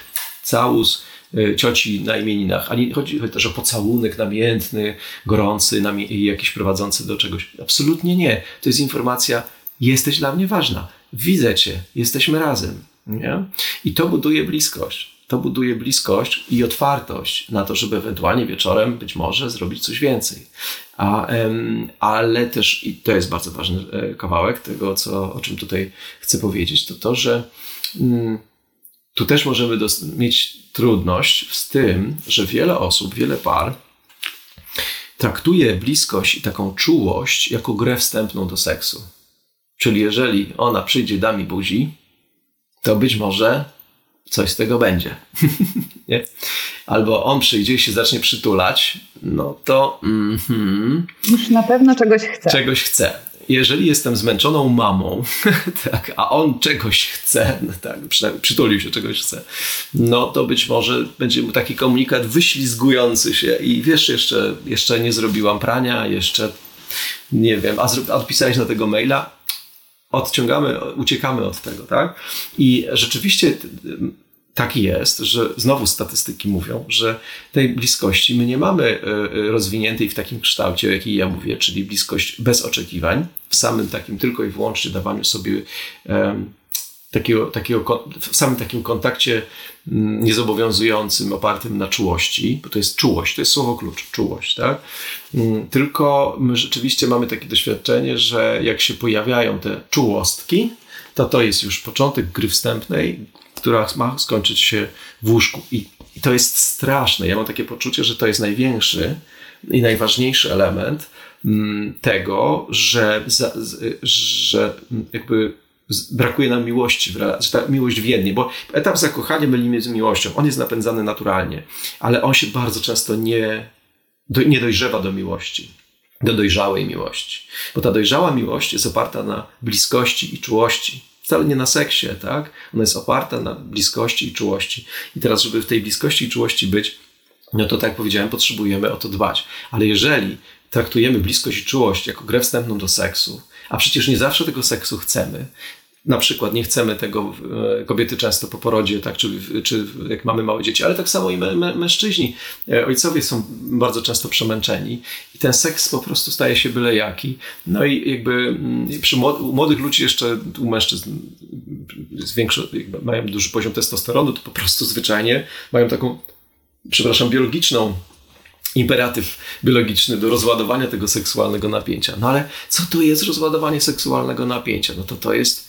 całus, E, cioci na imieninach, ani chodzi, chodzi też o pocałunek namiętny, gorący jakiś prowadzący do czegoś. Absolutnie nie. To jest informacja, jesteś dla mnie ważna, widzę cię, jesteśmy razem. Nie? I to buduje bliskość. To buduje bliskość i otwartość na to, żeby ewentualnie wieczorem być może zrobić coś więcej. A, ale też, i to jest bardzo ważny e, kawałek tego, co, o czym tutaj chcę powiedzieć, to to, że mm, tu też możemy mieć trudność z tym, że wiele osób, wiele par traktuje bliskość i taką czułość jako grę wstępną do seksu. Czyli jeżeli ona przyjdzie, da mi buzi, to być może coś z tego będzie. nie? Albo on przyjdzie i się zacznie przytulać, no to mm, już na pewno czegoś chce. Czegoś chce. jeżeli jestem zmęczoną mamą, tak, a on czegoś chce, no tak, przytulił się, czegoś chce, no to być może będzie mu taki komunikat wyślizgujący się i wiesz, jeszcze, jeszcze nie zrobiłam prania, jeszcze nie wiem, a odpisałeś na tego maila, odciągamy, uciekamy od tego, tak? I rzeczywiście tak jest, że znowu statystyki mówią, że tej bliskości my nie mamy e, e, rozwiniętej w takim kształcie, o jakiej ja mówię, czyli bliskość bez oczekiwań, w samym takim tylko i wyłącznie dawaniu sobie um, takiego, takiego, w samym takim kontakcie mm, niezobowiązującym, opartym na czułości, bo to jest czułość, to jest słowo klucz, czułość, tak? Mm, tylko my rzeczywiście mamy takie doświadczenie, że jak się pojawiają te czułostki, to to jest już początek gry wstępnej, która ma skończyć się w łóżku. I, I, to jest straszne. Ja mam takie poczucie, że to jest największy i najważniejszy element mm, tego, że, że jakby brakuje nam miłości, że ta miłość wiednie, bo etap zakochania mylimy z miłością. On jest napędzany naturalnie, ale on się bardzo często nie, do, nie dojrzewa do miłości, do dojrzałej miłości. Bo ta dojrzała miłość jest oparta na bliskości i czułości wcale nie na seksie, tak? Ona jest oparta na bliskości i czułości. I teraz, żeby w tej bliskości i czułości być, no to tak jak powiedziałem, potrzebujemy o to dbać. Ale jeżeli traktujemy bliskość i czułość jako grę wstępną do seksu, a przecież nie zawsze tego seksu chcemy, na przykład nie chcemy tego, e, kobiety często po porodzie, tak, czy, czy jak mamy małe dzieci, ale tak samo i mężczyźni, e, ojcowie są bardzo często przemęczeni i ten seks po prostu staje się byle jaki. No i jakby mm, przy u młodych ludzi jeszcze, u mężczyzn jest większy, mają duży poziom testosteronu, to po prostu zwyczajnie mają taką, przepraszam, biologiczną imperatyw biologiczny do rozładowania tego seksualnego napięcia. No ale co to jest rozładowanie seksualnego napięcia? No to to jest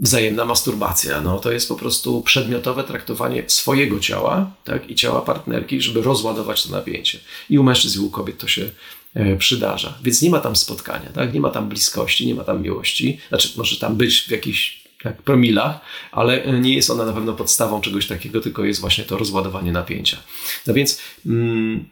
wzajemna masturbacja. No, to jest po prostu przedmiotowe traktowanie swojego ciała tak, i ciała partnerki, żeby rozładować to napięcie. I u mężczyzn i u kobiet to się e, przydarza. Więc nie ma tam spotkania, tak? nie ma tam bliskości, nie ma tam miłości. Znaczy, może tam być w jakichś jak promilach, ale e, nie jest ona na pewno podstawą czegoś takiego, tylko jest właśnie to rozładowanie napięcia. No więc. Mm,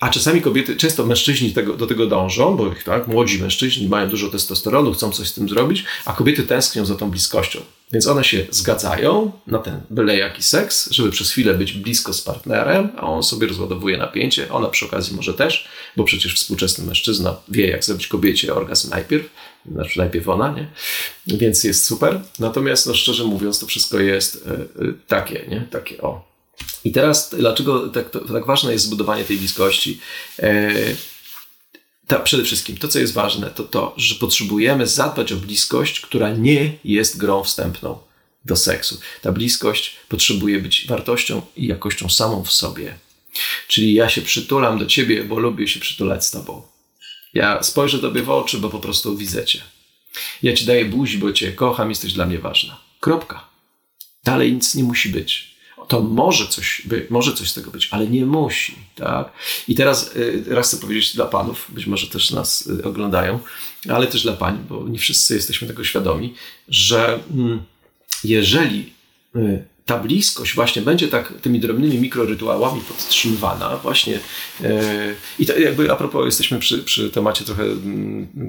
a czasami kobiety, często mężczyźni tego, do tego dążą, bo tak, młodzi mężczyźni mają dużo testosteronu, chcą coś z tym zrobić, a kobiety tęsknią za tą bliskością. Więc one się zgadzają na ten byle jaki seks, żeby przez chwilę być blisko z partnerem, a on sobie rozładowuje napięcie. Ona przy okazji może też, bo przecież współczesny mężczyzna wie, jak zrobić kobiecie orgazm najpierw, znaczy najpierw ona, nie? Więc jest super. Natomiast, no szczerze mówiąc, to wszystko jest y, y, takie, nie? Takie o, i teraz, dlaczego tak, tak ważne jest zbudowanie tej bliskości? E, ta, przede wszystkim to, co jest ważne, to to, że potrzebujemy zadbać o bliskość, która nie jest grą wstępną do seksu. Ta bliskość potrzebuje być wartością i jakością samą w sobie. Czyli ja się przytulam do ciebie, bo lubię się przytulać z tobą. Ja spojrzę tobie w oczy, bo po prostu widzę cię. Ja ci daję buzi, bo cię kocham, jesteś dla mnie ważna. Kropka. Dalej nic nie musi być to może coś, by, może coś z tego być, ale nie musi. Tak? I teraz y, raz chcę powiedzieć dla panów, być może też nas y, oglądają, ale też dla pań, bo nie wszyscy jesteśmy tego świadomi, że mm, jeżeli y, ta bliskość właśnie będzie tak tymi drobnymi mikrorytuałami podtrzymywana właśnie yy, i to jakby a propos jesteśmy przy, przy temacie trochę yy,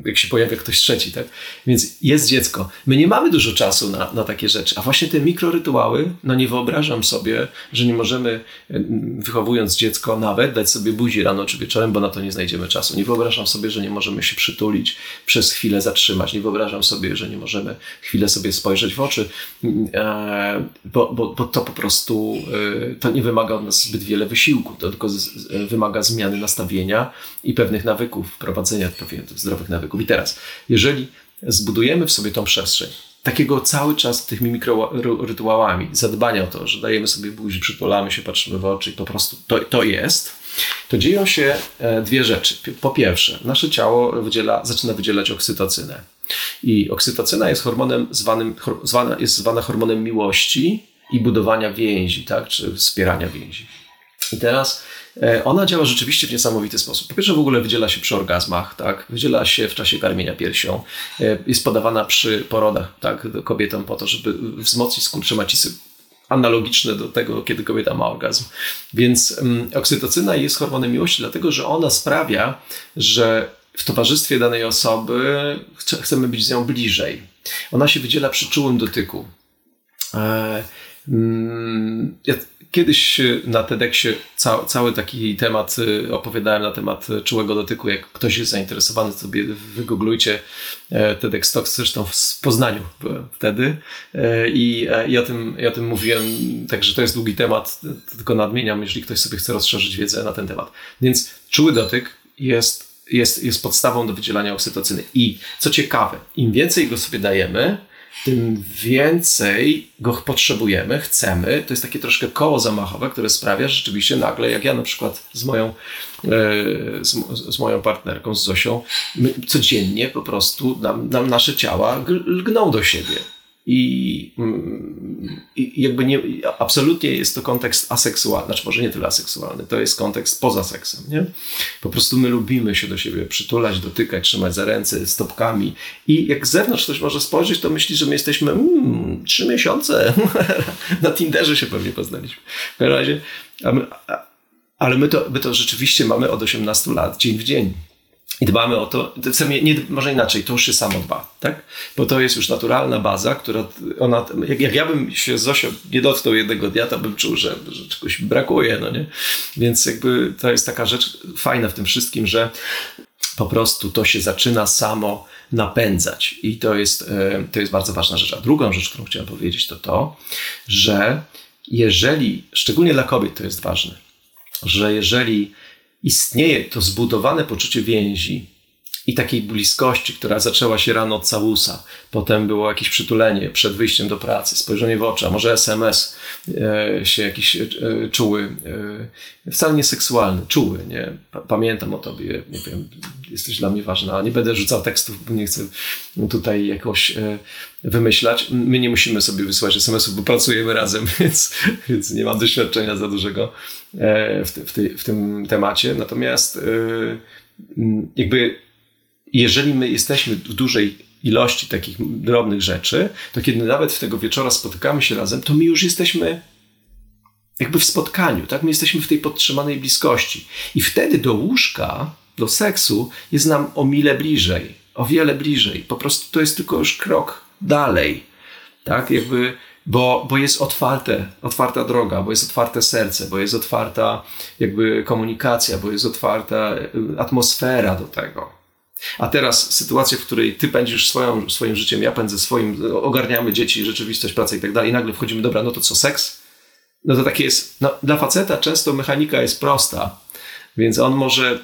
jak się pojawia ktoś trzeci, tak? Więc jest dziecko. My nie mamy dużo czasu na, na takie rzeczy, a właśnie te mikrorytuały, no nie wyobrażam sobie, że nie możemy yy, wychowując dziecko nawet dać sobie buzi rano czy wieczorem, bo na to nie znajdziemy czasu. Nie wyobrażam sobie, że nie możemy się przytulić, przez chwilę zatrzymać. Nie wyobrażam sobie, że nie możemy chwilę sobie spojrzeć w oczy, bo, bo bo, to po prostu y, to nie wymaga od nas zbyt wiele wysiłku, to tylko z, wymaga zmiany nastawienia i pewnych nawyków, wprowadzenia zdrowych nawyków. I teraz, jeżeli zbudujemy w sobie tą przestrzeń, takiego cały czas tymi mikrorytuałami, zadbania o to, że dajemy sobie buzi, przytulamy się, patrzymy w oczy i po prostu to, to jest, to dzieją się e, dwie rzeczy. Po pierwsze, nasze ciało wydziela, zaczyna wydzielać oksytocynę. I oksytocyna jest hormonem zwanym, jest zwana hormonem miłości i budowania więzi, tak, czy wspierania więzi. I teraz e, ona działa rzeczywiście w niesamowity sposób. Po pierwsze, w ogóle wydziela się przy orgazmach, tak? wydziela się w czasie karmienia piersią, e, jest podawana przy porodach tak? kobietom po to, żeby wzmocnić skurcze macicy analogiczne do tego, kiedy kobieta ma orgazm. Więc um, oksytocyna jest hormonem miłości, dlatego że ona sprawia, że w towarzystwie danej osoby chcemy być z nią bliżej. Ona się wydziela przy czułym dotyku. E, mm, ja kiedyś na TEDxie ca, cały taki temat y, opowiadałem na temat czułego dotyku. Jak ktoś jest zainteresowany, sobie wygooglujcie e, TEDx Talks, zresztą w Poznaniu wtedy. E, I, i, o tym, I o tym mówiłem, także to jest długi temat, tylko nadmieniam, jeżeli ktoś sobie chce rozszerzyć wiedzę na ten temat. Więc czuły dotyk jest jest, jest podstawą do wydzielania oksytocyny. I co ciekawe, im więcej go sobie dajemy, tym więcej go potrzebujemy, chcemy. To jest takie troszkę koło zamachowe, które sprawia, że rzeczywiście nagle, jak ja na przykład z moją, e, z, z moją partnerką, z Zosią, codziennie po prostu nam, nam nasze ciała lgną do siebie. I, mm, I, jakby nie, absolutnie jest to kontekst aseksualny, znaczy może nie tyle aseksualny, to jest kontekst poza seksem, nie? Po prostu my lubimy się do siebie przytulać, dotykać, trzymać za ręce, stopkami i jak z zewnątrz ktoś może spojrzeć, to myśli, że my jesteśmy mm, trzy miesiące, na Tinderze się pewnie poznaliśmy. W każdym razie, my, ale my to, my to rzeczywiście mamy od 18 lat, dzień w dzień. I dbamy o to, nie, może inaczej, to już się samo dba, tak? Bo to jest już naturalna baza, która ona, jak, jak ja bym się z Zosią nie dotknął jednego dnia, to bym czuł, że, że czegoś brakuje, no nie? Więc jakby to jest taka rzecz fajna w tym wszystkim, że po prostu to się zaczyna samo napędzać i to jest, e, to jest bardzo ważna rzecz. A drugą rzecz, którą chciałem powiedzieć, to to, że jeżeli, szczególnie dla kobiet to jest ważne, że jeżeli istnieje to zbudowane poczucie więzi i takiej bliskości, która zaczęła się rano od całusa, potem było jakieś przytulenie przed wyjściem do pracy, spojrzenie w oczy, a może SMS e, się jakiś e, czuły, e, wcale nie seksualny, czuły, nie? Pamiętam o tobie, nie wiem, jesteś dla mnie ważna, nie będę rzucał tekstów, bo nie chcę tutaj jakoś e, wymyślać. My nie musimy sobie wysłać SMS-ów, bo pracujemy razem, więc, więc nie mam doświadczenia za dużego e, w, w, w tym temacie. Natomiast e, jakby jeżeli my jesteśmy w dużej ilości takich drobnych rzeczy, to kiedy nawet w tego wieczora spotykamy się razem, to my już jesteśmy jakby w spotkaniu, tak? My jesteśmy w tej podtrzymanej bliskości. I wtedy do łóżka, do seksu jest nam o mile bliżej, o wiele bliżej. Po prostu to jest tylko już krok dalej, tak? Jakby, bo, bo jest otwarte, otwarta droga, bo jest otwarte serce, bo jest otwarta jakby komunikacja, bo jest otwarta y, atmosfera do tego. A teraz sytuacja, w której ty pędzisz swoją, swoim życiem, ja pędzę swoim, ogarniamy dzieci, rzeczywistość, pracę i tak dalej, i nagle wchodzimy, dobra, no to co, seks? No to takie jest, no, dla faceta często mechanika jest prosta, więc on może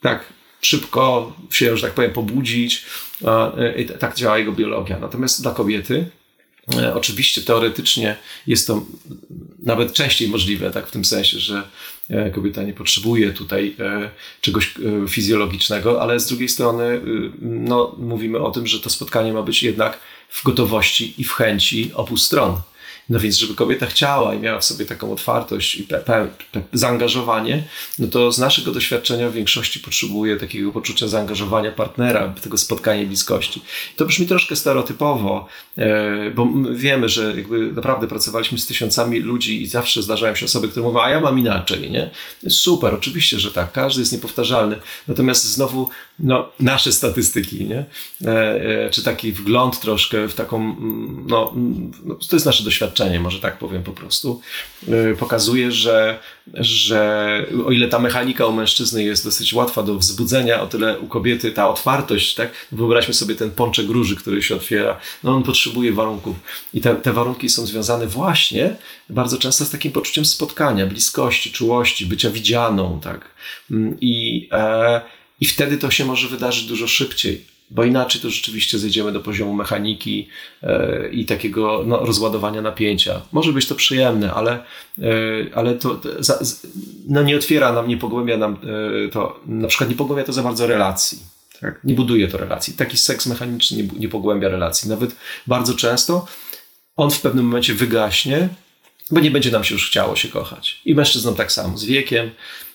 tak szybko się, że tak powiem, pobudzić, tak działa jego biologia. Natomiast dla kobiety, e, Oczywiście teoretycznie jest to nawet częściej możliwe, tak w tym sensie, że e, kobieta nie potrzebuje tutaj e, czegoś fizjologicznego, ale z drugiej strony no, mówimy o tym, że to spotkanie ma być jednak w gotowości i w chęci obu stron. No więc, żeby kobieta chciała i miała w sobie taką otwartość i pe, pe, pe, zaangażowanie, no to z naszego doświadczenia w większości potrzebuje takiego poczucia zaangażowania partnera, tego spotkania bliskości. To brzmi troszkę stereotypowo, e, bo wiemy, że jakby naprawdę pracowaliśmy z tysiącami ludzi i zawsze zdarzają się osoby, które mówią, a ja mam inaczej, nie? Super, oczywiście, że tak, każdy jest niepowtarzalny. Natomiast znowu, no, nasze statystyki, nie? E, e, czy taki wgląd troszkę w taką, mm, no, mm, no to jest nasze doświadczenie może tak powiem po prostu, y, pokazuje, że, że o ile ta mechanika u mężczyzny jest dosyć łatwa do wzbudzenia, o tyle u kobiety ta otwartość, tak? Wyobraźmy sobie ten pączek róży, który się otwiera, no on potrzebuje warunków i te, te warunki są związane właśnie bardzo często z takim poczuciem spotkania, bliskości, czułości, bycia widzianą, tak? Mm, I, e, i wtedy to się może wydarzyć dużo szybciej bo inaczej to rzeczywiście zejdziemy do poziomu mechaniki e, i takiego no, rozładowania napięcia. Może być to przyjemne, ale, e, ale to no, nie otwiera nam, nie pogłębia nam e, to, na przykład nie pogłębia to za bardzo relacji. Tak? Nie buduje to relacji. Taki seks mechaniczny nie, nie pogłębia relacji. Nawet bardzo często on w pewnym momencie wygaśnie, bo nie będzie nam się już chciało się kochać. I mężczyznom tak samo. Z wiekiem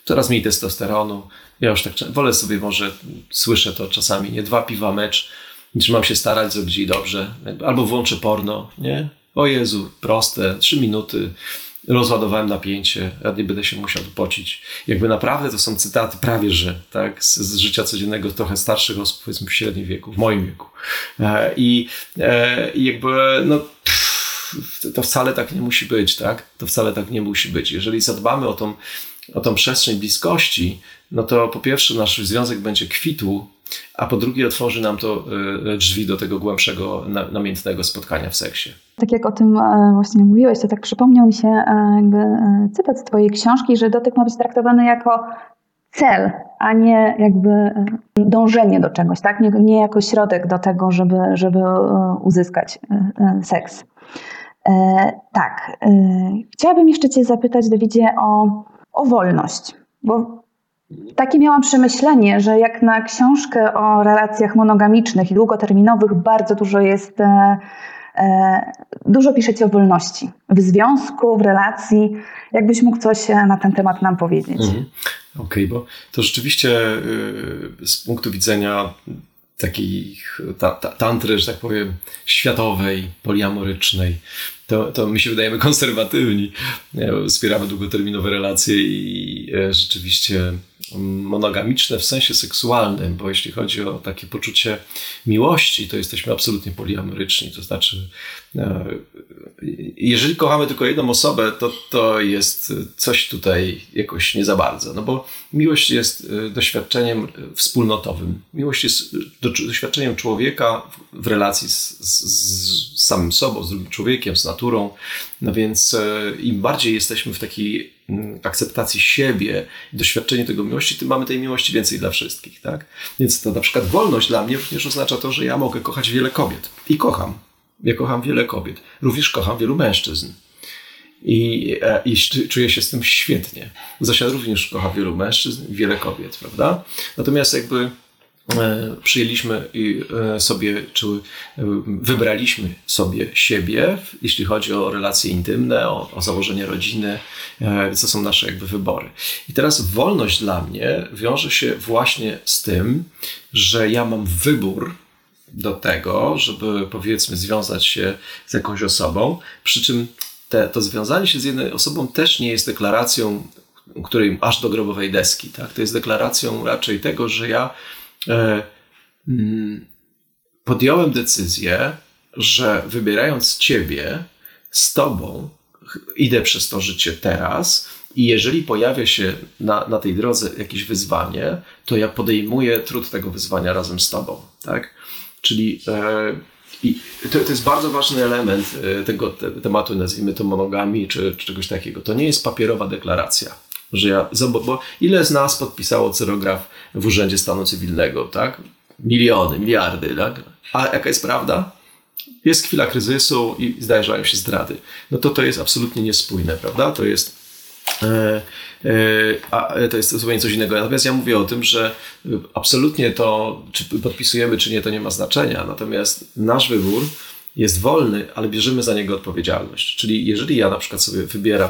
coraz mniej testosteronu, ja już tak wolę sobie może, słyszę to czasami, nie dwa piwa mecz, niż mam się starać zrobić jej dobrze. Albo włączę porno, nie? O Jezu, proste, trzy minuty, rozładowałem napięcie, ja nie będę się musiał pocić. Jakby naprawdę to są cytaty prawie, że tak, z, z życia codziennego trochę starszych osób, powiedzmy w średnim wieku, w moim wieku. E, I, e, i jakby, no pff, to wcale tak nie musi być, tak? To wcale tak nie musi być. Jeżeli zadbamy o tą, o tą przestrzeń bliskości, no to po pierwsze nasz związek będzie kwitł, a po drugie otworzy nam to e, drzwi do tego głębszego, namiętnego spotkania w seksie. Tak jak o tym e, właśnie mówiłeś, to tak przypomniał mi się e, jakby cytat z twojej książki, że dotyk ma być traktowany jako cel, a nie jakby dążenie do czegoś, tak? Nie, nie jako środek do tego, żeby, żeby uzyskać seks. Tak. Chciałabym jeszcze Cię zapytać, Dawidzie, o, o wolność, bo takie miałam przemyślenie, że jak na książkę o relacjach monogamicznych i długoterminowych bardzo dużo jest, e, e, dużo piszecie o wolności w związku, w relacji. Jakbyś mógł coś na ten temat nam powiedzieć? Mhm. Okej, okay, bo to rzeczywiście y, z punktu widzenia takiej ta, ta, tantry, że tak powiem, światowej, poliamorycznej, to, to my się wydajemy konserwatywni. Wspieramy długoterminowe relacje i e, rzeczywiście monogamiczne w sensie seksualnym, bo jeśli chodzi o takie poczucie miłości, to jesteśmy absolutnie poliamoryczni. To znaczy, jeżeli kochamy tylko jedną osobę, to to jest coś tutaj jakoś nie za bardzo. No bo miłość jest e, doświadczeniem wspólnotowym. Miłość jest doświadczeniem człowieka w relacji z, z, z samym sobą, z drugim człowiekiem, z naturą. No więc e, im bardziej jesteśmy w takiej akceptacji siebie, doświadczeniu tego miłości, tym mamy tej miłości więcej dla wszystkich, tak? Więc to na przykład wolność dla mnie również oznacza to, że ja mogę kochać wiele kobiet. I kocham. Ja kocham wiele kobiet. Również kocham wielu mężczyzn. I, e, i czuję się z tym świetnie. Zosia również kocha wielu mężczyzn, wiele kobiet, prawda? Natomiast jakby E, przyjęliśmy e, sobie, czy wybraliśmy sobie siebie, jeśli chodzi o relacje intymne, o, o założenie rodziny, co są nasze jakby wybory. I teraz wolność dla mnie wiąże się właśnie z tym, że ja mam wybór do tego, żeby powiedzmy związać się z jakąś osobą, przy czym te, to związanie się z jedną osobą też nie jest deklaracją, której aż do grobowej deski. Tak? To jest deklaracją raczej tego, że ja E, mm, podjąłem decyzję, że wybierając Ciebie, z Tobą, idę przez to życie teraz. I jeżeli pojawia się na, na tej drodze jakieś wyzwanie, to ja podejmuję trud tego wyzwania razem z Tobą. Tak? Czyli e, i to, to, jest bardzo ważny element e, tego te, tematu, nazwijmy to monogami czy, czy czegoś takiego. To nie jest papierowa deklaracja że ja, bo ile z nas podpisało cyrograf w Urzędzie Stanu Cywilnego, tak? Miliony, miliardy, tak? A jaka jest prawda? Jest chwila kryzysu i zdarzają się zdrady. No to to jest absolutnie niespójne, prawda? To jest e, a to jest zupełnie coś innego. Natomiast ja mówię o tym, że absolutnie to, czy podpisujemy, czy nie, to nie ma znaczenia. Natomiast nasz wybór jest wolny, ale bierzemy za niego odpowiedzialność. Czyli jeżeli ja na przykład sobie wybieram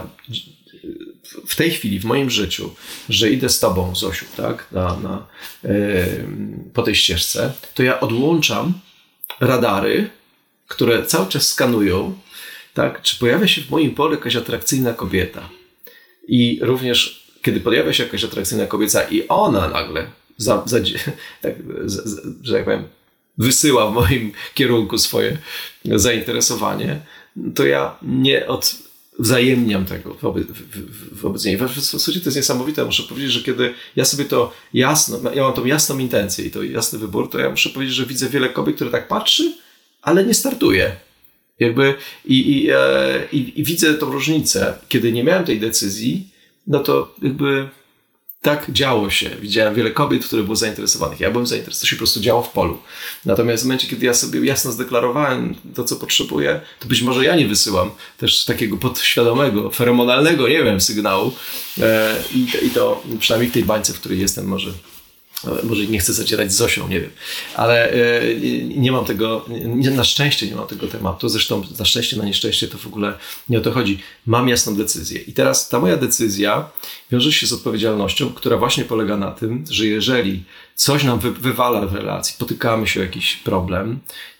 w tej chwili w moim życiu, że idę z tobą, Zosiu, tak, na, na, po tej ścieżce, to ja odłączam radary, które cały czas skanują, tak, czy pojawia się w moim polu jakaś atrakcyjna kobieta. I również, kiedy pojawia się jakaś atrakcyjna kobieta i ona nagle, za, za, tak, że tak powiem, wysyła w moim kierunku swoje zainteresowanie, to ja nie od, wzajemniam tego wobec, wobec niej. W zasadzie to jest niesamowite. Muszę powiedzieć, że kiedy ja sobie to jasno, ja mam tą jasną intencję i to jasny wybór, to ja muszę powiedzieć, że widzę wiele kobiet, które tak patrzy, ale nie startuje. Jakby i, i, e, i, i widzę tą różnicę. Kiedy nie miałem tej decyzji, no to jakby tak działo się. Widziałem wiele kobiet, które były zainteresowanych. Ja byłem zainteresowany, to się po prostu działo w polu. Natomiast w momencie, kiedy ja sobie jasno zdeklarowałem to, co potrzebuję, to być może ja nie wysyłam też takiego podświadomego, feromonalnego, nie wiem, sygnału. E, I, I to przynajmniej w tej bańce, w której jestem, może może nie chcę zacierać z Zosią, nie wiem, ale e, nie mam tego, na szczęście nie mam tego tematu, zresztą na szczęście, na nieszczęście to w ogóle nie o to chodzi. Mam jasną decyzję. I teraz ta moja decyzja wiąże się z odpowiedzialnością, która właśnie polega na tym, że jeżeli coś nam wy, wywala w relacji, potykamy się o jakiś problem,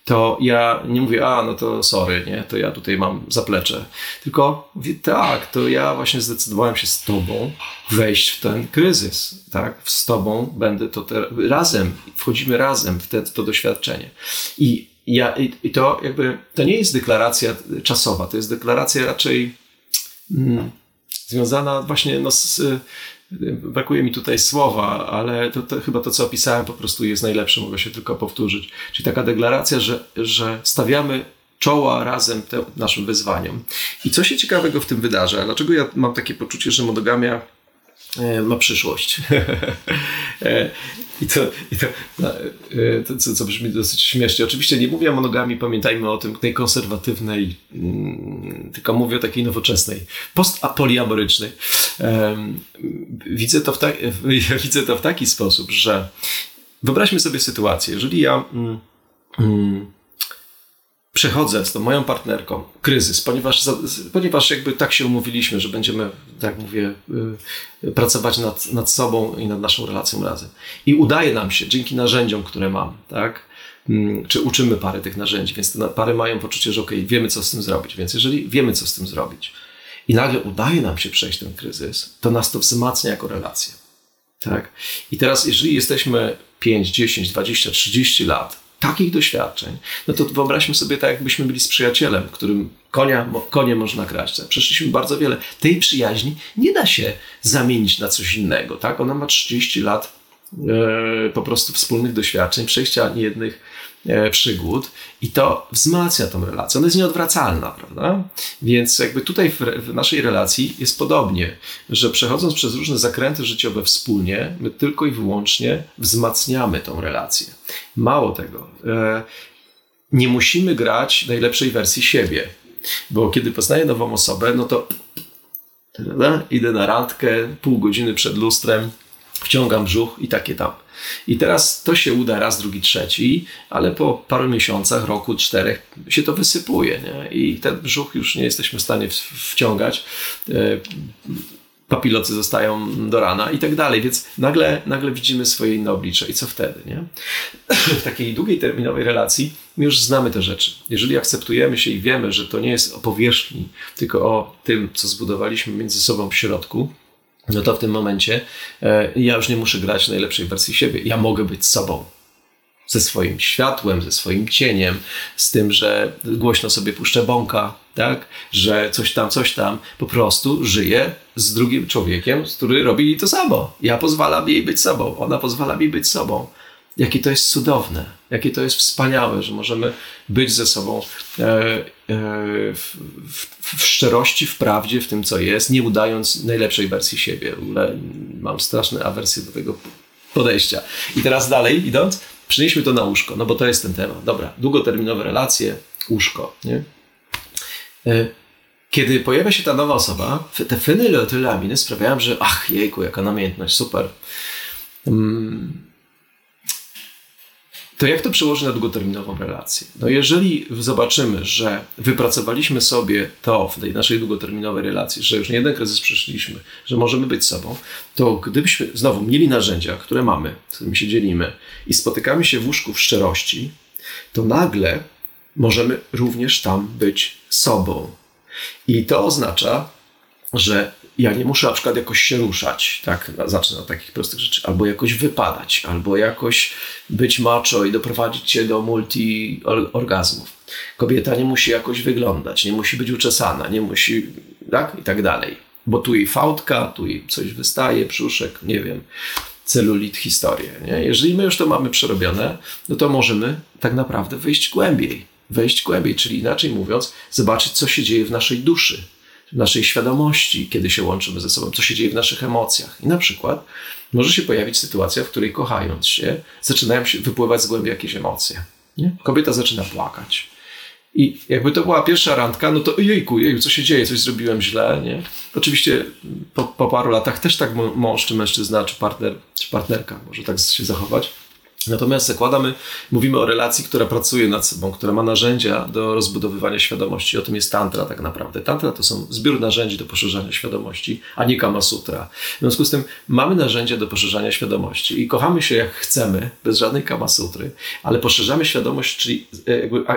to ja nie mówię, a no to sorry, nie, to ja tutaj mam zaplecze. Tylko mówię, tak, to ja właśnie zdecydowałem się z tobą wejść w ten kryzys, tak, z tobą będę to te, razem, wchodzimy razem w te, to doświadczenie. I ja, i, to jakby, to nie jest deklaracja czasowa, to jest deklaracja raczej mm, związana właśnie no, z, brakuje mi tutaj słowa, ale to, to, chyba to, co opisałem, po prostu jest najlepsze, mogę się tylko powtórzyć. Czyli taka deklaracja, że, że stawiamy czoła razem te, naszym wyzwaniom. I co się ciekawego w tym wydarza? Dlaczego ja mam takie poczucie, że monogamia ma przyszłość. E, I to, i to, e, to co, co brzmi dosyć śmiesznie. Oczywiście nie mówię o monogami, pamiętajmy o tym, tej konserwatywnej, mm, tylko mówię o takiej nowoczesnej, post-poliamorycznej. Widzę to, w ta, widzę to w taki sposób, że wyobraźmy sobie sytuację, jeżeli ja mm, mm, przechodzę z tą moją partnerką kryzys, ponieważ, ponieważ jakby tak się umówiliśmy, że będziemy, tak mówię, y, pracować nad, nad sobą i nad naszą relacją razem. I udaje nam się dzięki narzędziom, które mam, tak? Mm, czy uczymy pary tych narzędzi, więc te pary mają poczucie, że ok, wiemy co z tym zrobić. Więc jeżeli wiemy co z tym zrobić i nagle udaje nam się przejść ten kryzys, to nas to wzmacnia jako relację. Tak? I teraz, jeżeli jesteśmy 5, 10, 20, 30 lat takich doświadczeń, no to wyobraźmy sobie tak, jakbyśmy byli z przyjacielem, którym konia, konie można kraść. Przeszliśmy bardzo wiele. Tej przyjaźni nie da się zamienić na coś innego. Tak? Ona ma 30 lat e, po prostu wspólnych doświadczeń, przejścia niejednych E, przygód i to wzmacnia tą relację. Ona jest nieodwracalna, prawda? Więc jakby tutaj w, w, naszej relacji jest podobnie, że przechodząc przez różne zakręty życiowe wspólnie, my tylko i wyłącznie wzmacniamy tą relację. Mało tego, e, nie musimy grać najlepszej wersji siebie, bo kiedy poznaję nową osobę, no to idę na randkę pół godziny przed lustrem, wciągam brzuch i takie tam. I teraz to się uda raz, drugi, trzeci, ale po paru miesiącach, roku, czterech się to wysypuje nie? i ten brzuch już nie jesteśmy w stanie wciągać. Papilocy zostają do rana i tak dalej, więc nagle, nagle widzimy swoje inne oblicze i co wtedy, nie? W takiej długiej terminowej relacji my już znamy te rzeczy. Jeżeli akceptujemy się i wiemy, że to nie jest o powierzchni, tylko o tym, co zbudowaliśmy między sobą w środku, no to w tym momencie e, ja już nie muszę grać najlepszej wersji siebie. Ja mogę być sobą. Ze swoim światłem, ze swoim cieniem, z tym, że głośno sobie puszczę bąka, tak? Że coś tam, coś tam. Po prostu żyję z drugim człowiekiem, który robi to samo. Ja pozwalam jej być sobą, ona pozwala mi być sobą jakie to jest cudowne, jakie to jest wspaniałe, że możemy być ze sobą e, e, w, w, w, szczerości, w prawdzie, w tym, co jest, nie udając najlepszej wersji siebie. W ogóle mam straszne awersje do tego podejścia. I teraz dalej idąc, przynieśmy to na łóżko, no bo to jest ten temat. Dobra, długoterminowe relacje, łóżko, nie? E, kiedy pojawia się ta nowa osoba, te fenylotylaminy sprawiają, że ach, jejku, jaka namiętność, super. To jak to przełoży na długoterminową relację? No jeżeli zobaczymy, że wypracowaliśmy sobie to w tej naszej długoterminowej relacji, że już nie jeden kryzys przeszliśmy, że możemy być sobą, to gdybyśmy znowu mieli narzędzia, które mamy, z którymi się dzielimy i spotykamy się w łóżku w szczerości, to nagle możemy również tam być sobą. I to oznacza, że ja nie muszę na przykład jakoś się ruszać, tak, zacznę od takich prostych rzeczy, albo jakoś wypadać, albo jakoś być macho i doprowadzić cię do multi-orgazmów. Kobieta nie musi jakoś wyglądać, nie musi być uczesana, nie musi, tak, i tak dalej. Bo tu jej fałdka, tu jej coś wystaje, brzuszek, nie wiem, celulit, historię. Nie? Jeżeli my już to mamy przerobione, no to możemy tak naprawdę wejść głębiej. Wejść głębiej, czyli inaczej mówiąc, zobaczyć, co się dzieje w naszej duszy naszej świadomości, kiedy się łączymy ze sobą, co się dzieje w naszych emocjach. I na przykład może się pojawić sytuacja, w której kochając się, zaczynają się wypływać z głębi jakieś emocje. Nie? Kobieta zaczyna płakać. I jakby to była pierwsza randka, no to ojejku, jeju, co się dzieje, coś zrobiłem źle, nie? Oczywiście po, po paru latach też tak mąż czy mężczyzna, czy partner, czy partnerka może tak się zachować. Natomiast zakładamy, mówimy o relacji, która pracuje nad sobą, która ma narzędzia do rozbudowywania świadomości. O tym jest tantra tak naprawdę. Tantra to są zbiór narzędzi do poszerzania świadomości, a nie Kama Sutra. W związku z tym mamy narzędzia do poszerzania świadomości i kochamy się jak chcemy, bez żadnej Kama Sutry, ale poszerzamy świadomość, czyli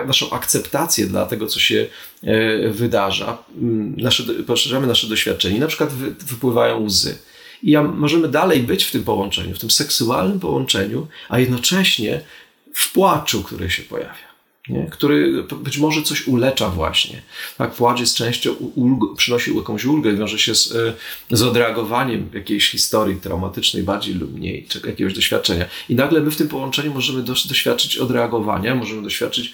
e, naszą akceptację dla tego, co się e, wydarza. Mm, nasze, poszerzamy nasze doświadczenie. Na przykład wypływają łzy i ja, możemy dalej być w tym połączeniu, w tym seksualnym połączeniu, a jednocześnie w płaczu, który się pojawia. Nie? który być może coś ulecza właśnie. Tak, płacz jest częścią, ulg, przynosi jakąś ulgę, wiąże się z, e, z odreagowaniem jakiejś historii traumatycznej, bardziej lub mniej, czy jakiegoś doświadczenia. I nagle my w tym połączeniu możemy doświadczyć odreagowania, możemy doświadczyć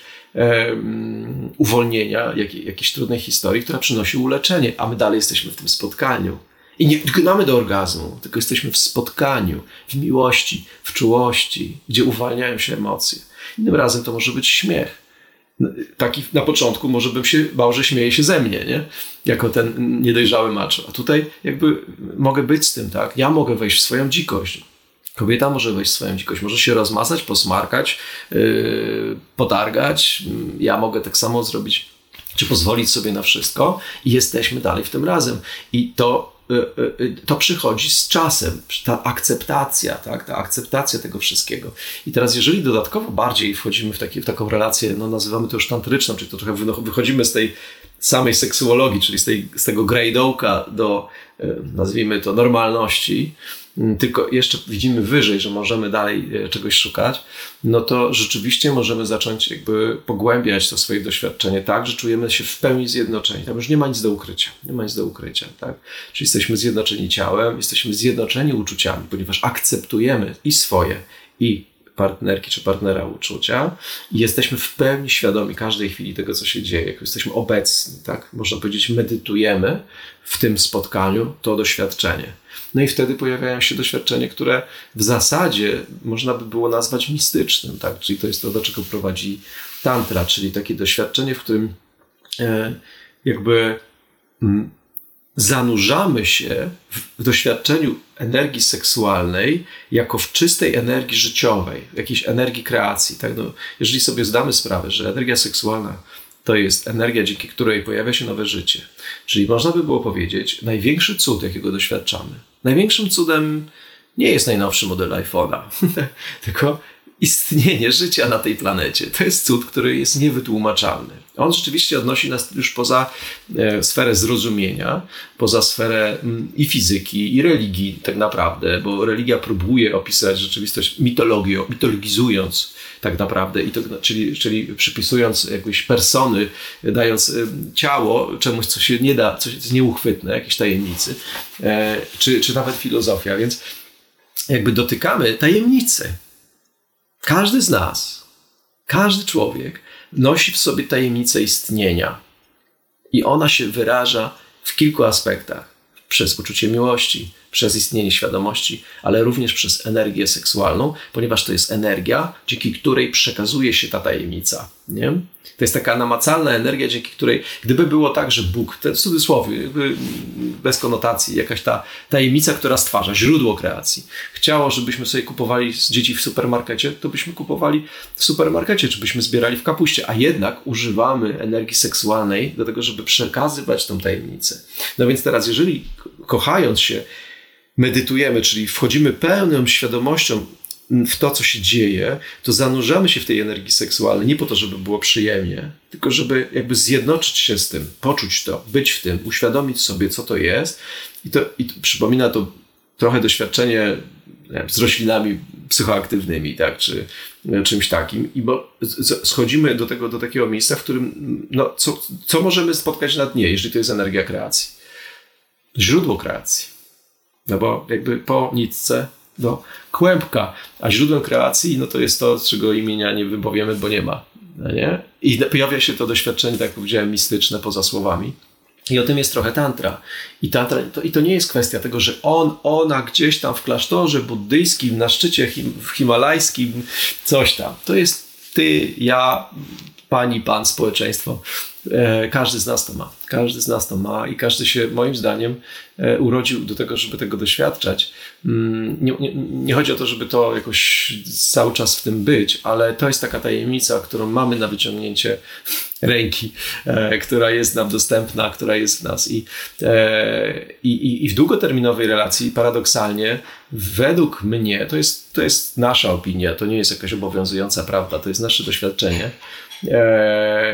uwolnienia jak, jakiejś trudnej historii, która przynosi uleczenie, a my dalej jesteśmy w tym spotkaniu. I nie gnamy do orgazmu, tylko jesteśmy w spotkaniu, w miłości, w czułości, gdzie uwalniają się emocje. Innym razem to może być śmiech. Taki na początku może bym się bał, że śmieje się ze mnie, nie? Jako ten niedojrzały maczo. A tutaj jakby mogę być z tym, tak? Ja mogę wejść w swoją dzikość. Kobieta może wejść w swoją dzikość, może się rozmazać, posmarkać, yy. Ja mogę tak samo zrobić, czy pozwolić sobie na wszystko i jesteśmy dalej w tym razem. I to to przychodzi z czasem, ta akceptacja, tak? ta akceptacja tego wszystkiego. I teraz, jeżeli dodatkowo bardziej wchodzimy w, taki, w taką relację, no nazywamy to już tantryczną, czyli to trochę wychodzimy z tej samej seksuologii, czyli z, tej, z tego grejdołka do, nazwijmy to, normalności, tylko jeszcze widzimy wyżej, że możemy dalej e, czegoś szukać, no to rzeczywiście możemy zacząć jakby pogłębiać to swoje doświadczenie tak, że czujemy się w pełni zjednoczeni. Tam już nie ma nic do ukrycia. Nie ma nic do ukrycia, tak? Czyli jesteśmy zjednoczeni ciałem, jesteśmy zjednoczeni uczuciami, ponieważ akceptujemy i swoje, i partnerki czy partnera uczucia i jesteśmy w pełni świadomi każdej chwili tego, co się dzieje. Jesteśmy obecni, tak? Można powiedzieć, medytujemy w tym spotkaniu to doświadczenie. No i wtedy pojawiają się doświadczenia, które w zasadzie można by było nazwać mistycznym, tak? Czyli to jest to, do czego prowadzi tantra, czyli takie doświadczenie, w którym e, jakby mm, zanurzamy się w doświadczeniu energii seksualnej jako w czystej energii życiowej, jakiejś energii kreacji. Tak? No, jeżeli sobie zdamy sprawę, że energia seksualna to jest energia, dzięki której pojawia się nowe życie, czyli można by było powiedzieć, największy cud, jakiego doświadczamy. Największym cudem nie jest najnowszy model iPhone'a, tylko istnienie życia na tej planecie. To jest cud, który jest niewytłumaczalny. On rzeczywiście odnosi nas już poza e, sferę zrozumienia, poza sferę m, i fizyki, i religii tak naprawdę, bo religia próbuje opisać rzeczywistość mitologią, mitologizując tak naprawdę, i to, czyli, czyli przypisując jakieś persony, dając e, ciało czemuś, co się nie da, coś jest nieuchwytne, jakiejś tajemnicy, e, czy, czy nawet filozofia, więc jakby dotykamy tajemnicy. Każdy z nas, każdy człowiek nosi w sobie tajemnicę istnienia. I ona się wyraża w kilku aspektach: przez uczucie miłości, przez istnienie świadomości, ale również przez energię seksualną, ponieważ to jest energia, dzięki której przekazuje się ta tajemnica. Nie? To jest taka namacalna energia, dzięki której, gdyby było tak, że Bóg, ten w cudzysłowie, bez konotacji, jakaś ta tajemnica, która stwarza, źródło kreacji, chciało, żebyśmy sobie kupowali dzieci w supermarkecie, to byśmy kupowali w supermarkecie, czy byśmy zbierali w kapuście, a jednak używamy energii seksualnej do tego, żeby przekazywać tą tajemnicę. No więc teraz, jeżeli kochając się, medytujemy, czyli wchodzimy pełną świadomością w to, co się dzieje, to zanurzamy się w tej energii seksualnej nie po to, żeby było przyjemnie, tylko żeby jakby zjednoczyć się z tym, poczuć to, być w tym, uświadomić sobie, co to jest. I to, i to przypomina to trochę doświadczenie wiem, z roślinami psychoaktywnymi, tak, czy czymś takim. I bo schodzimy do, tego, do takiego miejsca, w którym no, co, co możemy spotkać na dnie, jeżeli to jest energia kreacji? Źródło kreacji no bo jakby po nitce do kłębka, a źródłem kreacji no to jest to, czego imienia nie wypowiemy, bo nie ma. No nie? I pojawia się to doświadczenie, tak jak powiedziałem, mistyczne poza słowami. I o tym jest trochę tantra. I, tantra to, I to nie jest kwestia tego, że on, ona gdzieś tam w klasztorze buddyjskim, na szczycie him, himalajskim, coś tam. To jest ty, ja, pani, pan, społeczeństwo. E, każdy z nas to ma. Każdy z nas to ma i każdy się, moim zdaniem, e, urodził do tego, żeby tego doświadczać. Mm, nie, nie, nie, chodzi o to, żeby to jakoś cały czas w tym być, ale to jest taka tajemnica, którą mamy na wyciągnięcie ręki, e, która jest nam dostępna, która jest w nas. I, i, I w długoterminowej relacji, paradoksalnie, według mnie, to jest, to jest nasza opinia, to nie jest jakaś obowiązująca prawda, to jest nasze doświadczenie,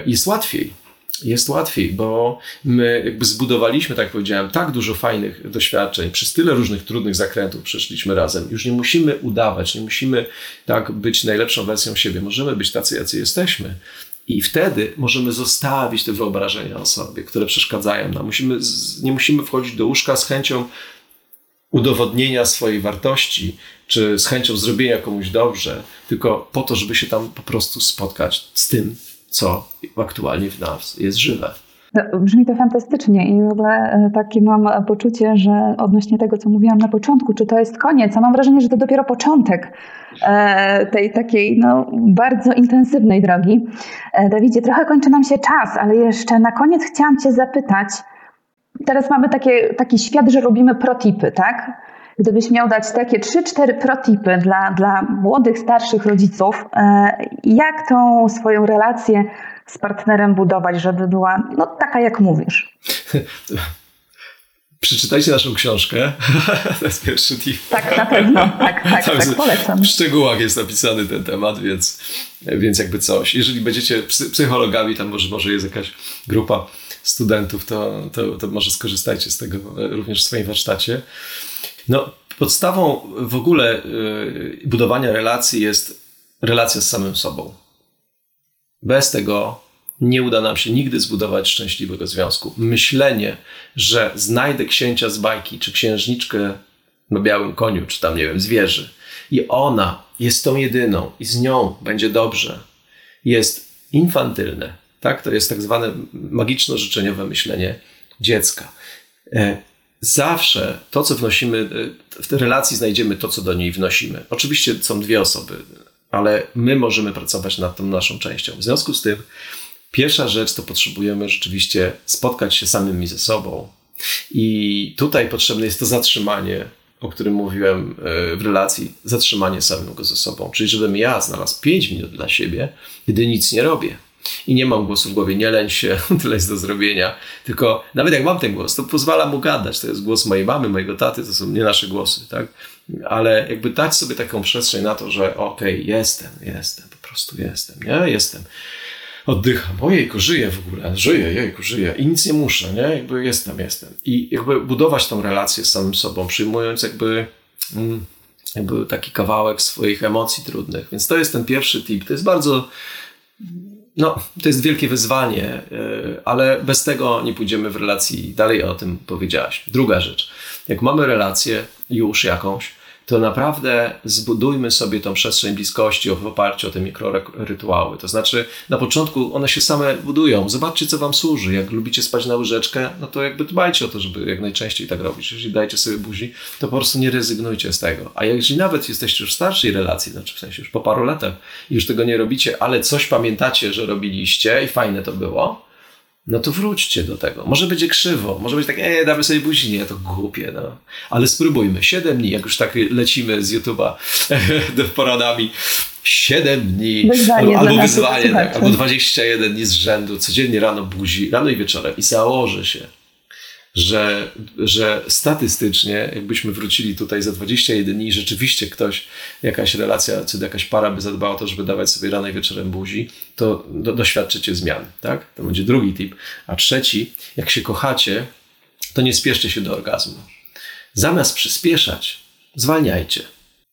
jest łatwiej jest łatwiej, bo my jakby zbudowaliśmy, tak powiedziałem, tak dużo fajnych doświadczeń, przez tyle różnych trudnych zakrętów przeszliśmy razem. Już nie musimy udawać, nie musimy tak być najlepszą wersją siebie. Możemy być tacy, jacy jesteśmy. I wtedy możemy zostawić te wyobrażenia o sobie, które przeszkadzają nam. Musimy, nie musimy wchodzić do łóżka z chęcią udowodnienia swojej wartości, czy z chęcią zrobienia komuś dobrze, tylko po to, żeby się tam po prostu spotkać z tym, co aktualnie w nas jest żywe. Brzmi to fantastycznie i w ogóle e, takie mam poczucie, że odnośnie tego, co mówiłam na początku, czy to jest koniec, a mam wrażenie, że to dopiero początek e, tej takiej no, bardzo intensywnej drogi. E, Dawidzie, trochę kończy nam się czas, ale jeszcze na koniec chciałam Cię zapytać, teraz mamy takie, taki świat, że robimy protipy, tak? Gdybyś miał dać takie 3-4 protipy dla, dla młodych, starszych rodziców, e, jak tą swoją relację z partnerem budować, żeby była no, taka, jak mówisz? Przeczytajcie naszą książkę. to jest pierwszy tip. Tak, na pewno. Tak, tak, tak polecam. W szczegółach jest napisany ten temat, więc, więc jakby coś. Jeżeli będziecie psychologami, tam może, może jest jakaś grupa studentów, to, to, to może skorzystajcie z tego również w swoim warsztacie. No, podstawą w ogóle y, budowania relacji jest relacja z samym sobą. Bez tego nie uda nam się nigdy zbudować szczęśliwego związku. Myślenie, że znajdę księcia z bajki, czy księżniczkę na białym koniu, czy tam, nie wiem, zwierzy, i ona jest tą jedyną, i z nią będzie dobrze, jest infantylne. Tak? To jest tak zwane magiczno-życzeniowe myślenie dziecka. Zawsze to, co wnosimy, y, w tej relacji znajdziemy to, co do niej wnosimy. Oczywiście są dwie osoby, ale my możemy pracować nad tą naszą częścią. W związku z tym, pierwsza rzecz to potrzebujemy rzeczywiście spotkać się samymi ze sobą. I tutaj potrzebne jest to zatrzymanie, o którym mówiłem y, w relacji, zatrzymanie samego ze sobą. Czyli, żebym ja znalazł 5 minut dla siebie, gdy nic nie robię i nie mam głosu w głowie, nie lęć się, tyle jest do zrobienia. Tylko nawet jak mam ten głos, to pozwala mu gadać. To jest głos mojej mamy, mojego taty, to są nie nasze głosy, tak? Ale jakby dać sobie taką przestrzeń na to, że okej, okay, jestem, jestem, po prostu jestem, nie? Jestem. Oddycham, ojejku, żyję w ogóle, żyję, jejku, żyję i nic nie muszę, nie? Jakby jestem, jestem. I jakby budować tą relację z samym sobą, przyjmując jakby... Mm, jakby taki kawałek swoich emocji trudnych. Więc to jest ten pierwszy tip. To jest bardzo no, to jest wielkie wyzwanie, e, ale bez tego nie pójdziemy w relacji dalej, o tym powiedziałaś. Druga rzecz, jak mamy relację już jakąś, to naprawdę zbudujmy sobie tą przestrzeń bliskości w oparciu o te mikrorytuały. To znaczy, na początku one się same budują. Zobaczcie, co wam służy. Jak lubicie spać na łyżeczkę, no to jakby dbajcie o to, żeby jak najczęściej tak robić. Jeżeli dajcie sobie buzi, to po prostu nie rezygnujcie z tego. A jeżeli nawet jesteście już w starszej relacji, znaczy w sensie już po paru latach i już tego nie robicie, ale coś pamiętacie, że robiliście i fajne to było, no to wróćcie do tego. Może będzie krzywo, może być tak, e, damy sobie buzi, nie, to głupie, no. Ale spróbujmy. Siedem dni, jak już tak lecimy z YouTube'a do poradami, siedem dni, wyzwanie albo, albo wyzwanie, tak, albo 21 dni z rzędu, codziennie rano buzi, rano i wieczorem. I założę się, że, że statystycznie, jakbyśmy wrócili tutaj za 21 dni, rzeczywiście ktoś, jakaś relacja, czy jakaś para by zadbała o to, żeby dawać sobie rano i wieczorem buzi, to do, doświadczycie zmian, tak? To będzie drugi tip. A trzeci, jak się kochacie, to nie spieszcie się do orgazmu. Zamiast przyspieszać, zwalniajcie.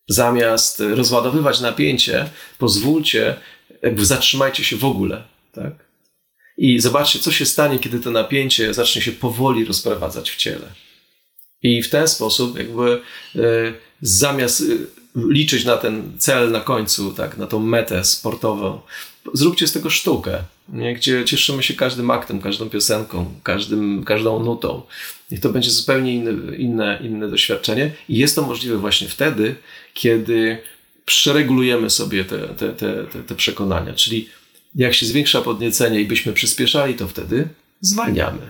Zamiast rozładowywać napięcie, pozwólcie, jakby zatrzymajcie się w ogóle, tak? I zobaczcie, co się stanie, kiedy to napięcie zacznie się powoli rozprowadzać w ciele. I w ten sposób, jakby e, zamiast e, liczyć na ten cel na końcu, tak, na tą metę sportową, zróbcie z tego sztukę, nie? gdzie cieszymy się każdym aktem, każdą piosenką, każdym, każdą nutą. I to będzie zupełnie inne, inne, inne doświadczenie. I jest to możliwe właśnie wtedy, kiedy przeregulujemy sobie te, te, te, te, te przekonania, czyli Jak się zwiększa podniecenie i byśmy przyspieszali, to wtedy zwalniamy.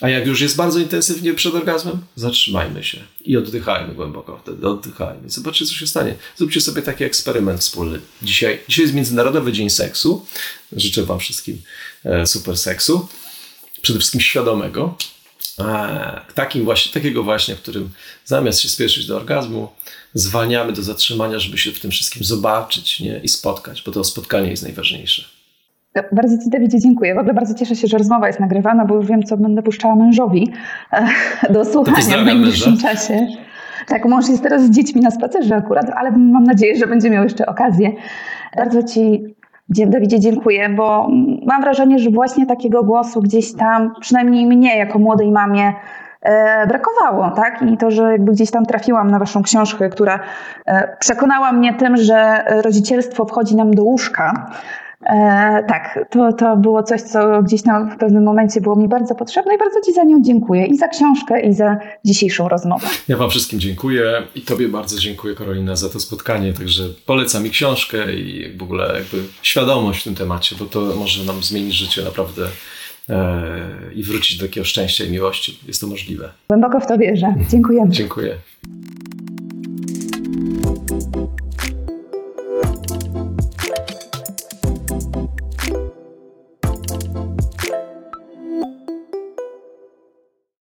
A jak już jest bardzo intensywnie przed orgazmem, zatrzymajmy się i oddychajmy głęboko wtedy, oddychajmy. Zobaczcie, co się stanie. Zróbcie sobie taki eksperyment wspólny. Dzisiaj, dzisiaj jest Międzynarodowy Dzień Seksu. Życzę Wam wszystkim e, super seksu. Przede wszystkim świadomego. E, takim właśnie, takiego właśnie, w którym zamiast się spieszyć do orgazmu, zwalniamy do zatrzymania, żeby się w tym wszystkim zobaczyć nie? i spotkać, bo to spotkanie jest najważniejsze. Bardzo Ci, Dawidzie, dziękuję. W ogóle bardzo cieszę się, że rozmowa jest nagrywana, bo już wiem, co będę puszczała mężowi e, do słuchania w najbliższym męża. czasie. Tak, mąż jest teraz z dziećmi na spacerze akurat, ale mam nadzieję, że będzie miał jeszcze okazję. Bardzo Ci, Dawidzie, dziękuję, bo mam wrażenie, że właśnie takiego głosu gdzieś tam, przynajmniej mnie jako młodej mamie, e, brakowało, tak? I to, że jakby gdzieś tam trafiłam na Waszą książkę, która e, przekonała mnie tym, że rodzicielstwo wchodzi nam do łóżka E, tak, to, to było coś, co gdzieś tam w pewnym momencie było mi bardzo potrzebne i bardzo Ci za nią dziękuję i za książkę, i za dzisiejszą rozmowę. Ja Wam wszystkim dziękuję i Tobie bardzo dziękuję, Karolina, za to spotkanie. Także polecam mi książkę i w ogóle jakby świadomość w tym temacie, bo to może nam zmienić życie naprawdę e, i wrócić do takiego szczęścia i miłości. Jest to możliwe. Głęboko w to wierzę. Dziękujemy. Dziękuję.